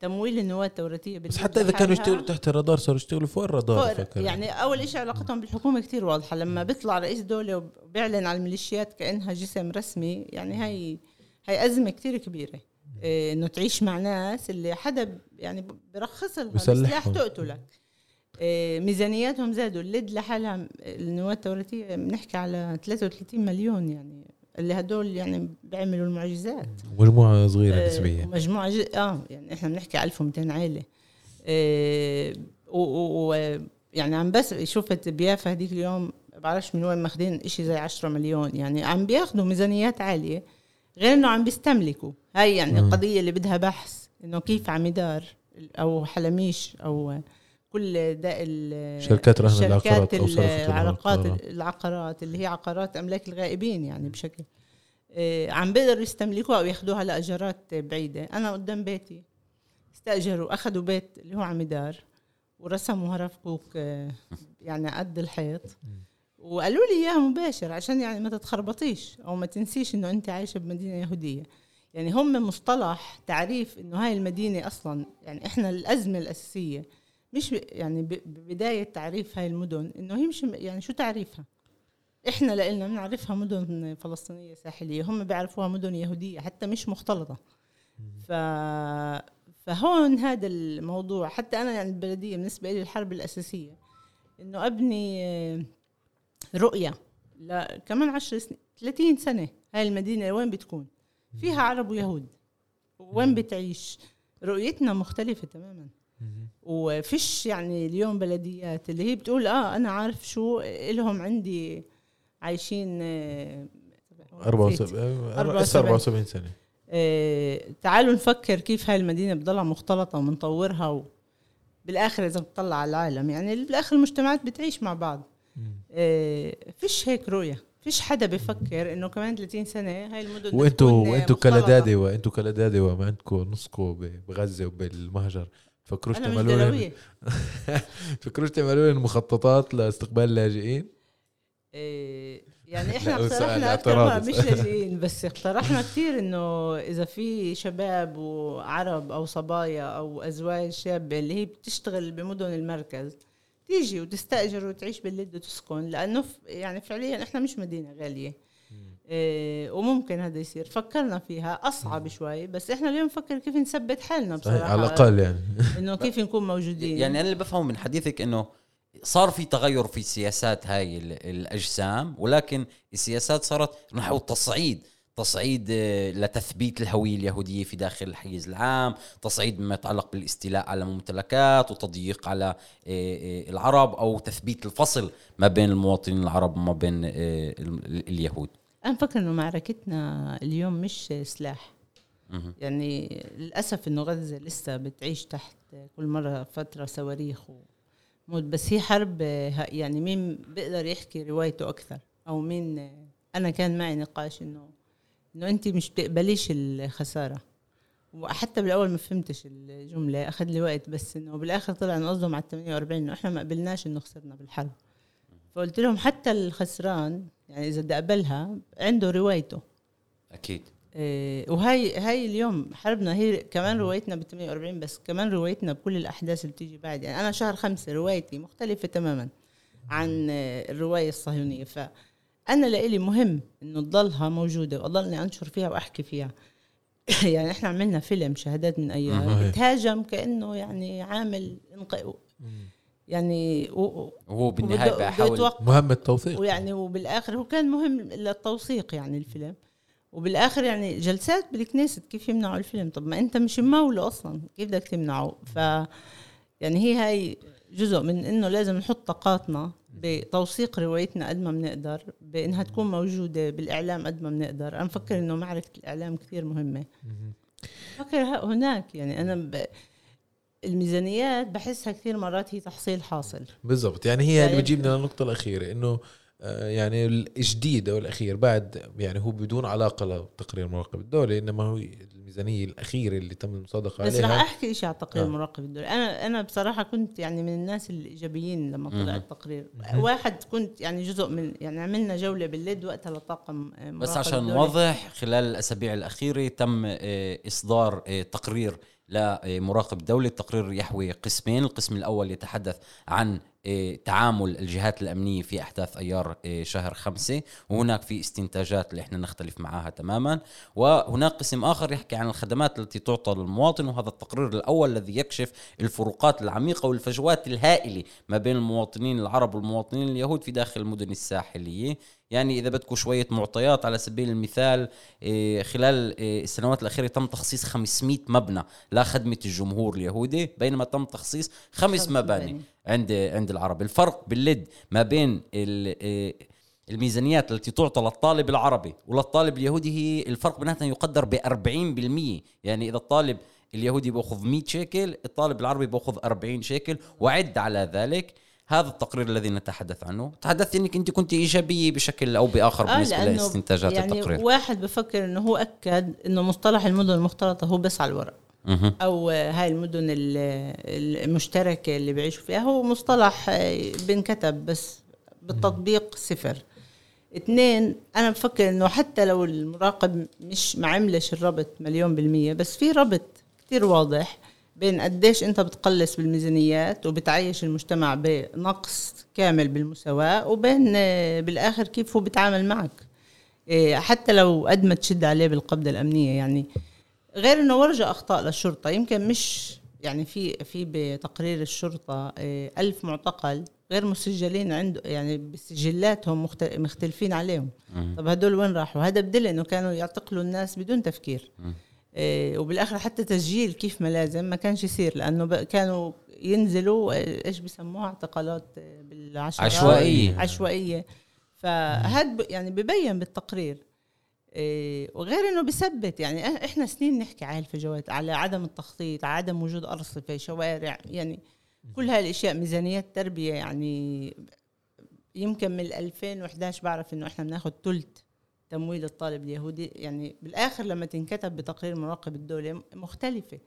تمويل النواة التوراتية بس حتى إذا كانوا يشتغلوا تحت الرادار صاروا يشتغلوا فوق الرادار فوق. يعني أول شيء علاقتهم بالحكومة كتير واضحة. لما بيطلع رئيس دولة وبيعلن على الميليشيات كأنها جسم رسمي يعني هاي هاي أزمة كتير كبيرة. إنه تعيش مع ناس اللي حدا يعني برخص لها بيسلحهم. سلاح تقتلك إيه ميزانياتهم زادوا. اللد لحالها النواة التوراتية بنحكي على 33 مليون يعني اللي هدول يعني بيعملوا المعجزات. مجموعة صغيرة آه، نسبيا. مجموعة ج... آه يعني إحنا بنحكي 1200 عائلة آه و... و... و... يعني عم بس شفت بيافا هديك اليوم بعرفش من وين ماخذين إشي زي 10 مليون. يعني عم بياخذوا ميزانيات عالية غير إنه عم بيستملكوا. هاي يعني مم. القضية اللي بدها بحث إنه كيف عمدار أو حلميش أو كل ده ال- شركات رهن العقارات أو العقارات. العقارات اللي هي عقارات أملاك الغائبين يعني بشكل آه، عم بيقدروا يستملكوها أو ياخذوها لأجارات بعيدة أنا قدام بيتي استأجروا أخذوا بيت اللي هو عمدار ورسموا هرفكوك آه، يعني قد الحيط وقالوا لي إياها مباشر عشان يعني ما تتخربطيش أو ما تنسيش إنه أنت عايشة بمدينة يهودية يعني هم مصطلح تعريف إنه هاي المدينة أصلا يعني إحنا الأزمة الأساسية مش يعني ببداية تعريف هاي المدن إنه هي مش يعني شو تعريفها؟ إحنا لإلنا بنعرفها مدن فلسطينية ساحلية هم بيعرفوها مدن يهودية حتى مش مختلطة. ف فهون هذا الموضوع حتى أنا يعني البلدية بالنسبة لي الحرب الأساسية إنه أبني رؤية لا كمان 10 سنين 30 سنة هاي المدينة وين بتكون؟ فيها عرب ويهود. وين بتعيش؟ رؤيتنا مختلفة تماما. وفيش يعني اليوم بلديات اللي هي بتقول آه أنا عارف شو إلهم عندي عايشين آه، 74 74. 74 سنة. آه، تعالوا نفكر كيف هاي المدينة بتضلها مختلطة ومنطورها و... بالآخر إذا بتطلع على العالم. يعني بالآخر المجتمعات بتعيش مع بعض. آه، فيش هيك رؤية. فيش حدا بفكر إنه كمان 30 سنة هاي المدن وانتوا وانتوا. كلدادوة وانتوا كلدادوة ما عندكم نصكم بغزة وبالمهجر فكروش تعملوا [laughs] فكروش تعملوا لهم مخططات لاستقبال اللاجئين إيه، يعني إحنا [laughs] اقترحنا أكثر. مش لاجئين بس اقترحنا كثير إنه إذا في شباب وعرب أو صبايا أو أزواج شابة اللي هي بتشتغل بمدن المركز تيجي وتستأجر وتعيش باللد وتسكن لأنه يعني فعليا إحنا مش مدينة غالية. إيه وممكن هذا يصير. فكرنا فيها أصعب شوي بس إحنا اليوم نفكر كيف نثبت حالنا صحيح بصراحة. على الأقل يعني. [laughs] إنه كيف نكون موجودين. يعني أنا اللي بفهمه من حديثك إنه صار في تغير في سياسات هاي ال- الأجسام ولكن السياسات صارت نحو التصعيد. تصعيد آه، لتثبيت الهوية اليهودية في داخل الحيز العام، تصعيد مما يتعلق بالاستيلاء على ممتلكات وتضييق على آه، آه، العرب أو تثبيت الفصل ما بين المواطنين العرب وما بين ال- اليهود. أنا فكر إنه معركتنا اليوم مش سلاح. يعني للأسف إنه غزة لسه بتعيش تحت كل مرة فترة صواريخ وموت بس هي حرب يعني مين بيقدر يحكي روايته أكثر أو مين أنا كان معي نقاش إنه إنه انت مش بتقبليش الخسارة. وحتى بالأول ما فهمتش الجملة أخذ لي وقت بس إنه بالآخر طلع إنه قصدهم على 48 إنه إحنا ما قبلناش إنه خسرنا بالحرب. فقلت لهم حتى الخسران يعني إذا بدي أقبلها عنده روايته. أكيد. إيه، وهاي هاي اليوم حربنا هي كمان روايتنا ب 48 بس كمان روايتنا بكل الأحداث اللي بتيجي بعد. يعني أنا شهر خمسة روايتي مختلفة تماما عن آه، الرواية الصهيونية. فانا لإلي مهم إنه تضلها موجودة وأضلني أنشر فيها وأحكي فيها. [laughs] يعني إحنا عملنا فيلم شهادات من أيام مهم. تهاجم كأنه يعني عامل انق... يعني و... وهو بالنهاية وبده- بده بيحاول يتوقف مهمة توثيق ويعني وبالآخر هو كان مهم للتوثيق يعني الفيلم. وبالآخر يعني جلسات بالكنيست كيف يمنعوا الفيلم؟ طب ما أنت مش مموله أصلا كيف بدك تمنعه؟ ف يعني هي هاي جزء من إنه لازم نحط طاقاتنا بتوثيق روايتنا قد ما بنقدر بإنها تكون موجودة بالإعلام قد ما بنقدر. أنا بفكر إنه معركه الإعلام كثير مهمة. بفكر ه- هناك يعني أنا ب... الميزانيات بحسها كثير مرات هي تحصيل حاصل. بالضبط. يعني هي يعني- اللي بتجيبنا للنقطة الأخيرة إنه آه، يعني الجديد أو الأخير بعد يعني هو بدون علاقة لتقرير مراقب الدولة إنما هو الميزانية الأخيرة اللي تم المصادقة بس رح عليها أحكي شيء على تقرير آه. آه. مراقب الدولة أنا أنا بصراحة كنت يعني من الناس الإيجابيين لما طلع. التقرير واحد كنت يعني جزء من يعني عملنا جولة بالليد وقتها لطاقم آه، بس عشان. نوضح خلال الأسابيع الأخيرة تم آه، إصدار آه، تقرير لمراقب دولي التقرير يحوي قسمين القسم الأول يتحدث عن آه، تعامل الجهات الأمنية في أحداث أيار آه، شهر خمسة وهناك في استنتاجات اللي إحنا نختلف معها تماما. وهناك قسم آخر يحكي عن الخدمات التي تعطى للمواطن وهذا التقرير الأول الذي يكشف الفروقات العميقة والفجوات الهائلة ما بين المواطنين العرب والمواطنين اليهود في داخل المدن الساحلية. يعني إذا بدكم شوية معطيات على سبيل المثال آه، خلال السنوات الأخيرة تم تخصيص 500 مبنى لخدمة الجمهور اليهودي بينما تم تخصيص خمس مباني. عند عند العرب. الفرق باللد ما بين آه، الميزانيات التي تعطى للطالب العربي وللطالب اليهودي هي الفرق بيناتها يقدر ب 40% يعني إذا الطالب اليهودي باخذ 100 شيكل الطالب العربي باخذ 40 شيكل وعد على ذلك. هذا التقرير الذي نتحدث عنه. تحدثت إنك أنت كنت إيجابية بشكل أو بآخر آه بالنسبة لإستنتاجات يعني التقرير. واحد بفكر إنه هو أكد إنه مصطلح المدن المختلطة هو بس على الورق. أو هاي المدن ال- المشتركة اللي بيعيشوا فيها. هو مصطلح آه، بنكتب بس بالتطبيق صفر. اثنين أنا بفكر إنه حتى لو المراقب مش ما عملش الربط مليون بالمية بس في ربط كتير واضح بين قديش أنت بتقلص بالميزانيات وبتعيش المجتمع بنقص كامل بالمساواة وبين آه، بالآخر كيف هو بيتعامل معك. إيه، حتى لو قد ما تشد عليه بالقبضة الأمنية. يعني غير إنه ورجى أخطاء للشرطة. يمكن مش يعني في في بتقرير الشرطة إيه، ألف معتقل غير مسجلين عنده يعني بسجلاتهم مخت- مختلفين عليهم. طب هدول وين راحوا؟ هذا بدل إنه كانوا يعتقلوا الناس بدون تفكير. إيه وبالآخر حتى تسجيل كيف ملازم ما كانش يصير لأنه كانوا ينزلوا إيه، إيش بسموها؟ اعتقالات بالعشرات عشوائية. عشوائية. فهذا ب- يعني ببين بالتقرير. إيه، وغير إنه بثبت يعني إحنا سنين نحكي على الفجوات على عدم التخطيط على عدم وجود أرصفة شوارع يعني كل هاي الاشياء ميزانيات تربية يعني يمكن من 2011 بعرف إنه إحنا بناخذ ثلث تمويل الطالب اليهودي يعني بالآخر لما تنكتب بتقرير مراقب الدولة مختلفة.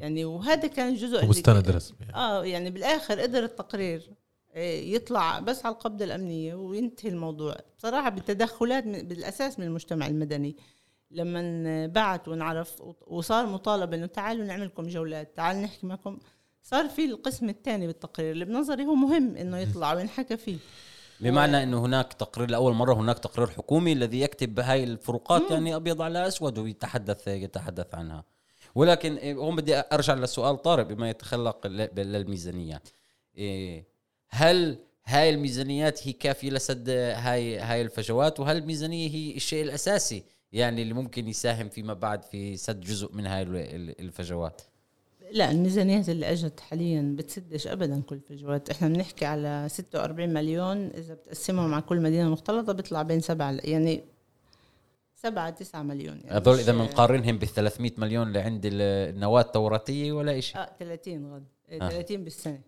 يعني وهذا كان جزء ومستند رسمي. يعني. آه يعني بالآخر قدر التقرير يطلع بس على القبضة الأمنية وينتهي الموضوع. بصراحة بالتدخلات من بالأساس من المجتمع المدني. لما بعت ونعرف وصار مطالب إنه تعالوا نعمل لكم جولات تعالوا نحكي معكم صار في القسم الثاني بالتقرير اللي بنظري هو مهم إنه يطلع وينحكى فيه. بمعنى إنه هناك تقرير لأول مرة هناك تقرير حكومي الذي يكتب هاي الفروقات يعني أبيض على أسود ويتحدث يتحدث عنها. ولكن إيه، هون بدي أرجع للسؤال طارق بما يتخلق ل- للميزانيات إيه، هل هاي الميزانيات هي كافية لسد هاي هاي الفجوات وهل الميزانية هي الشيء الأساسي يعني اللي ممكن يساهم فيما بعد في سد جزء من هاي ال- ال- الفجوات؟ لا الميزانيات اللي إجت حاليا بتسدش ابدا كل الفجوات. إحنا بنحكي على 46 مليون إذا بتقسمهم على كل مدينة مختلطة بيطلع بين سبعة يعني سبعة تسعة مليون يعني. هذول إذا بنقارنهم بال 300 مليون اللي عند ال- النواة التوراتية ولا شيء آه 30 غد. آه. آه. 30 بالسنة.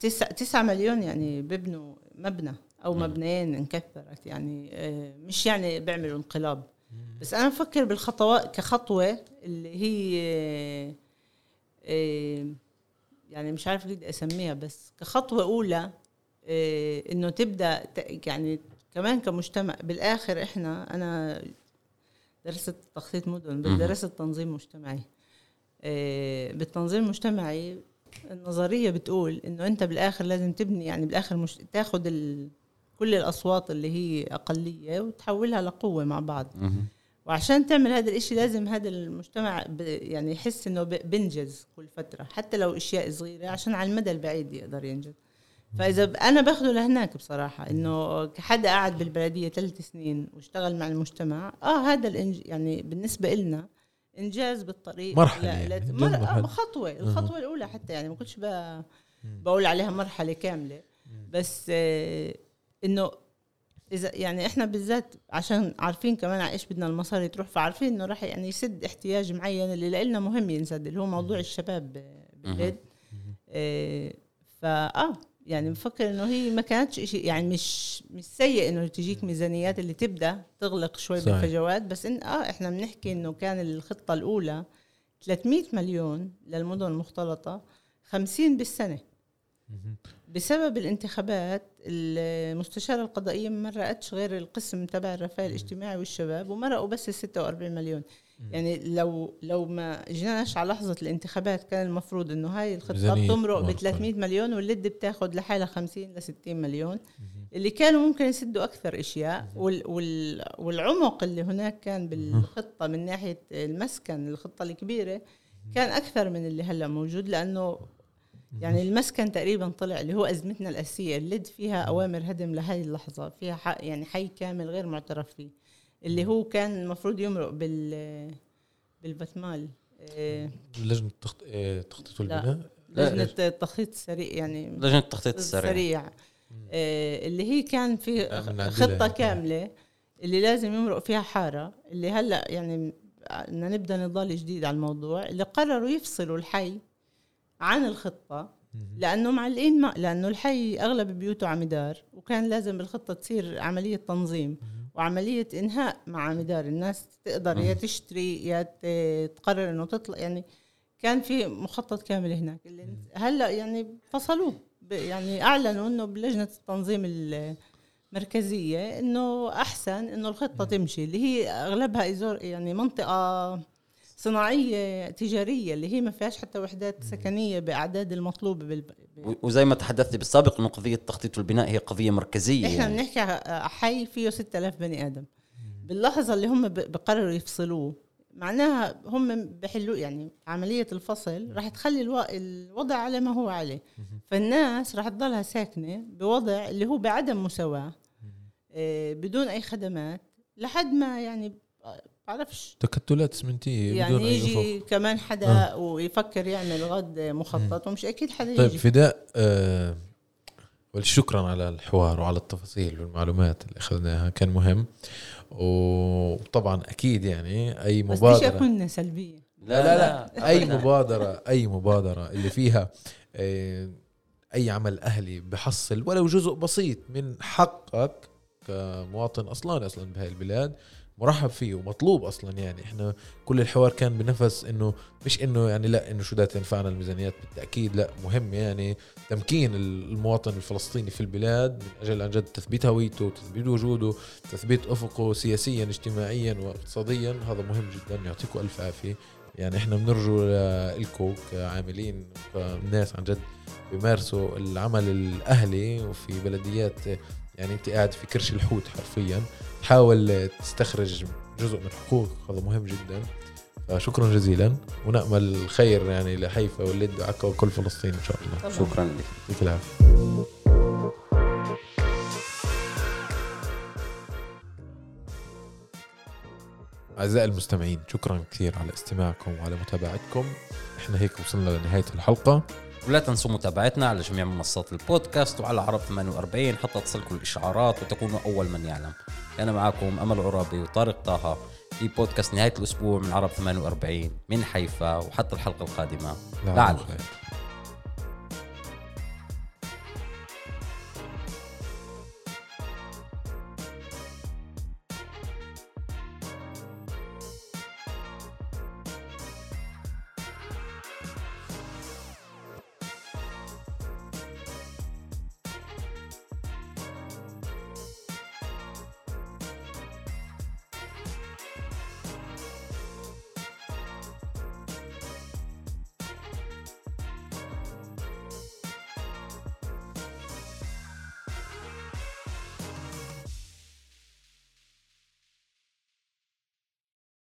تسعة تسعة مليون يعني ببنوا مبنى أو مبنيين انكثرت يعني إيه مش يعني بيعملوا انقلاب. بس أنا بفكر بالخطوات كخطوة اللي هي إيه يعني مش عارف بدي أسميها بس كخطوة أولى إنه تبدأ يعني كمان كمجتمع. بالآخر إحنا أنا درست تخطيط مدن. درست تنظيم مجتمعي. بالتنظيم المجتمعي النظرية بتقول إنه أنت بالآخر لازم تبني يعني بالآخر مش تاخذ ال... كل الأصوات اللي هي أقلية وتحولها لقوة مع بعض. وعشان تعمل هذا الإشي لازم هذا المجتمع ب... يعني يحس إنه ب... بنجز كل فترة حتى لو أشياء صغيرة عشان على المدى البعيد يقدر ينجز فإذا ب- أنا باخده لهناك بصراحة إنه كحدا قاعد بالبلدية ثلاث سنين واشتغل مع المجتمع آه هذا الإنج... يعني بالنسبة إلنا إنجاز بالطريق. مرحلة لا- يعني، لا- مر... خطوة الخطوة الأولى حتى يعني ما كنتش ب... بقول عليها مرحلة كاملة. بس آه إنه إذا يعني إحنا بالذات عشان عارفين كمان على إيش بدنا المصاري تروح فعارفين إنه راح يعني يسد احتياج معين اللي لنا مهم ينسد اللي هو موضوع الشباب بالبلد آه فآه. يعني بفكر إنه هي ما كانتش شيء يعني مش مش سيء إنه تجيك ميزانيات اللي تبدأ تغلق شوي صحيح. بالفجوات بس إن آه إحنا بنحكي إنه كان الخطة الأولى 300 مليون للمدن المختلطة 50 بالسنة. بسبب الانتخابات المستشارة القضائية ما مرقتش غير القسم تبع الرفاه الاجتماعي والشباب ومرقوا بس ال 46 مليون. يعني لو لو ما جيناش على لحظة الانتخابات كان المفروض إنه هاي ميزانية بتمرق ب معقولة. 300 مليون واللد بتاخد لحالها 50 ل 60 مليون. اللي كانوا ممكن يسدوا أكثر أشياء وال وال والعمق اللي هناك كان بالخطة من ناحية المسكن الخطة الكبيرة كان أكثر من اللي هلأ موجود لأنه يعني المسكن تقريبا طلع اللي هو أزمتنا الأساسية. اللد فيها أوامر هدم لهي اللحظة فيها حق يعني حي كامل غير معترف فيه. اللي هو كان المفروض يمرق بال بالبتمال. إيه، لجنة تخط... آه، تخطيط. والبناء؟ لا، لجنة التخطيط السريع يعني لجنة التخطيط السريع. السريع. إيه، اللي هي كان في آه، خطة هيك. كاملة اللي لازم يمرق فيها حارة اللي هلأ يعني بدنا نبدأ نضال جديد على الموضوع اللي قرروا يفصلوا الحي عن الخطة لأنه معلقين ما لأنه الحي أغلب بيوته عمدار وكان لازم بالخطه تصير عملية تنظيم. وعملية إنهاء مع عمدار الناس تقدر يا تشتري يا تقرر إنه تطلع يعني كان في مخطط كامل هناك اللي هلأ يعني فصلوه يعني أعلنوا إنه بلجنة التنظيم المركزية إنه أحسن إنه الخطة تمشي اللي هي أغلبها ازور يعني منطقة صناعية تجارية اللي هي ما فيهاش حتى وحدات المطلوبة بال... و- وزي ما تحدثت بالسابق إنه قضية التخطيط والبناء هي قضية مركزية إحنا يعني. بنحكي حي فيه 6000 بني آدم باللحظة اللي هم بقرروا يفصلوه معناها هم بحلوا يعني عملية الفصل راح تخلي ألو... الوضع على ما هو عليه فالناس راح تضلها ساكنة بوضع اللي هو بعدم مساواة آه، بدون أي خدمات لحد ما يعني بعرفش تكتلات اسمنتيه يعني يجي كمان حدا ويفكر يعمل غد مخطط ومش أكيد حدا طيب يجي. فداء آه شكرا على الحوار وعلى التفاصيل والمعلومات اللي أخذناها كان مهم. وطبعا أكيد يعني أي بس مبادره ليش كنا سلبية. لا لا لا أي. مبادره أي مبادرة اللي فيها آه، أي عمل أهلي بحصل ولو جزء بسيط من حقك كمواطن أصلا أصلا بهاي البلاد مرحب فيه ومطلوب أصلا يعني. إحنا كل الحوار كان بنفس إنه مش إنه يعني لا إنه شو ده تنفعنا الميزانيات بالتأكيد لا مهم يعني تمكين المواطن الفلسطيني في البلاد من أجل عن جد تثبيت هويته تثبيت وجوده تثبيت أفقه سياسيا اجتماعيا واقتصاديا. هذا مهم جدا يعطيكم ألف عافية. يعني إحنا بنرجو لكم كعاملين كناس عن جد بيمارسوا العمل الأهلي وفي بلديات يعني انت قاعد في كرش الحوت حرفيا. تحاول تستخرج جزء من حقوقك هذا مهم جدا. فشكرا جزيلا ونأمل الخير يعني لحيفا واللد وعكا وكل فلسطين إن شاء الله. طبعاً. شكرا لك. يعطيك العافية. أعزائي المستمعين شكرا كثير على استماعكم وعلى متابعتكم. إحنا هيك وصلنا لنهاية الحلقة. ولا تنسوا متابعتنا على جميع منصات البودكاست وعلى عرب 48 حتى تصلكم الإشعارات وتكونوا أول من يعلم. أنا معكم أمل عرابي وطارق طه في بودكاست نهاية الأسبوع من عرب 48 من حيفا وحتى الحلقة القادمة. لا لعل خير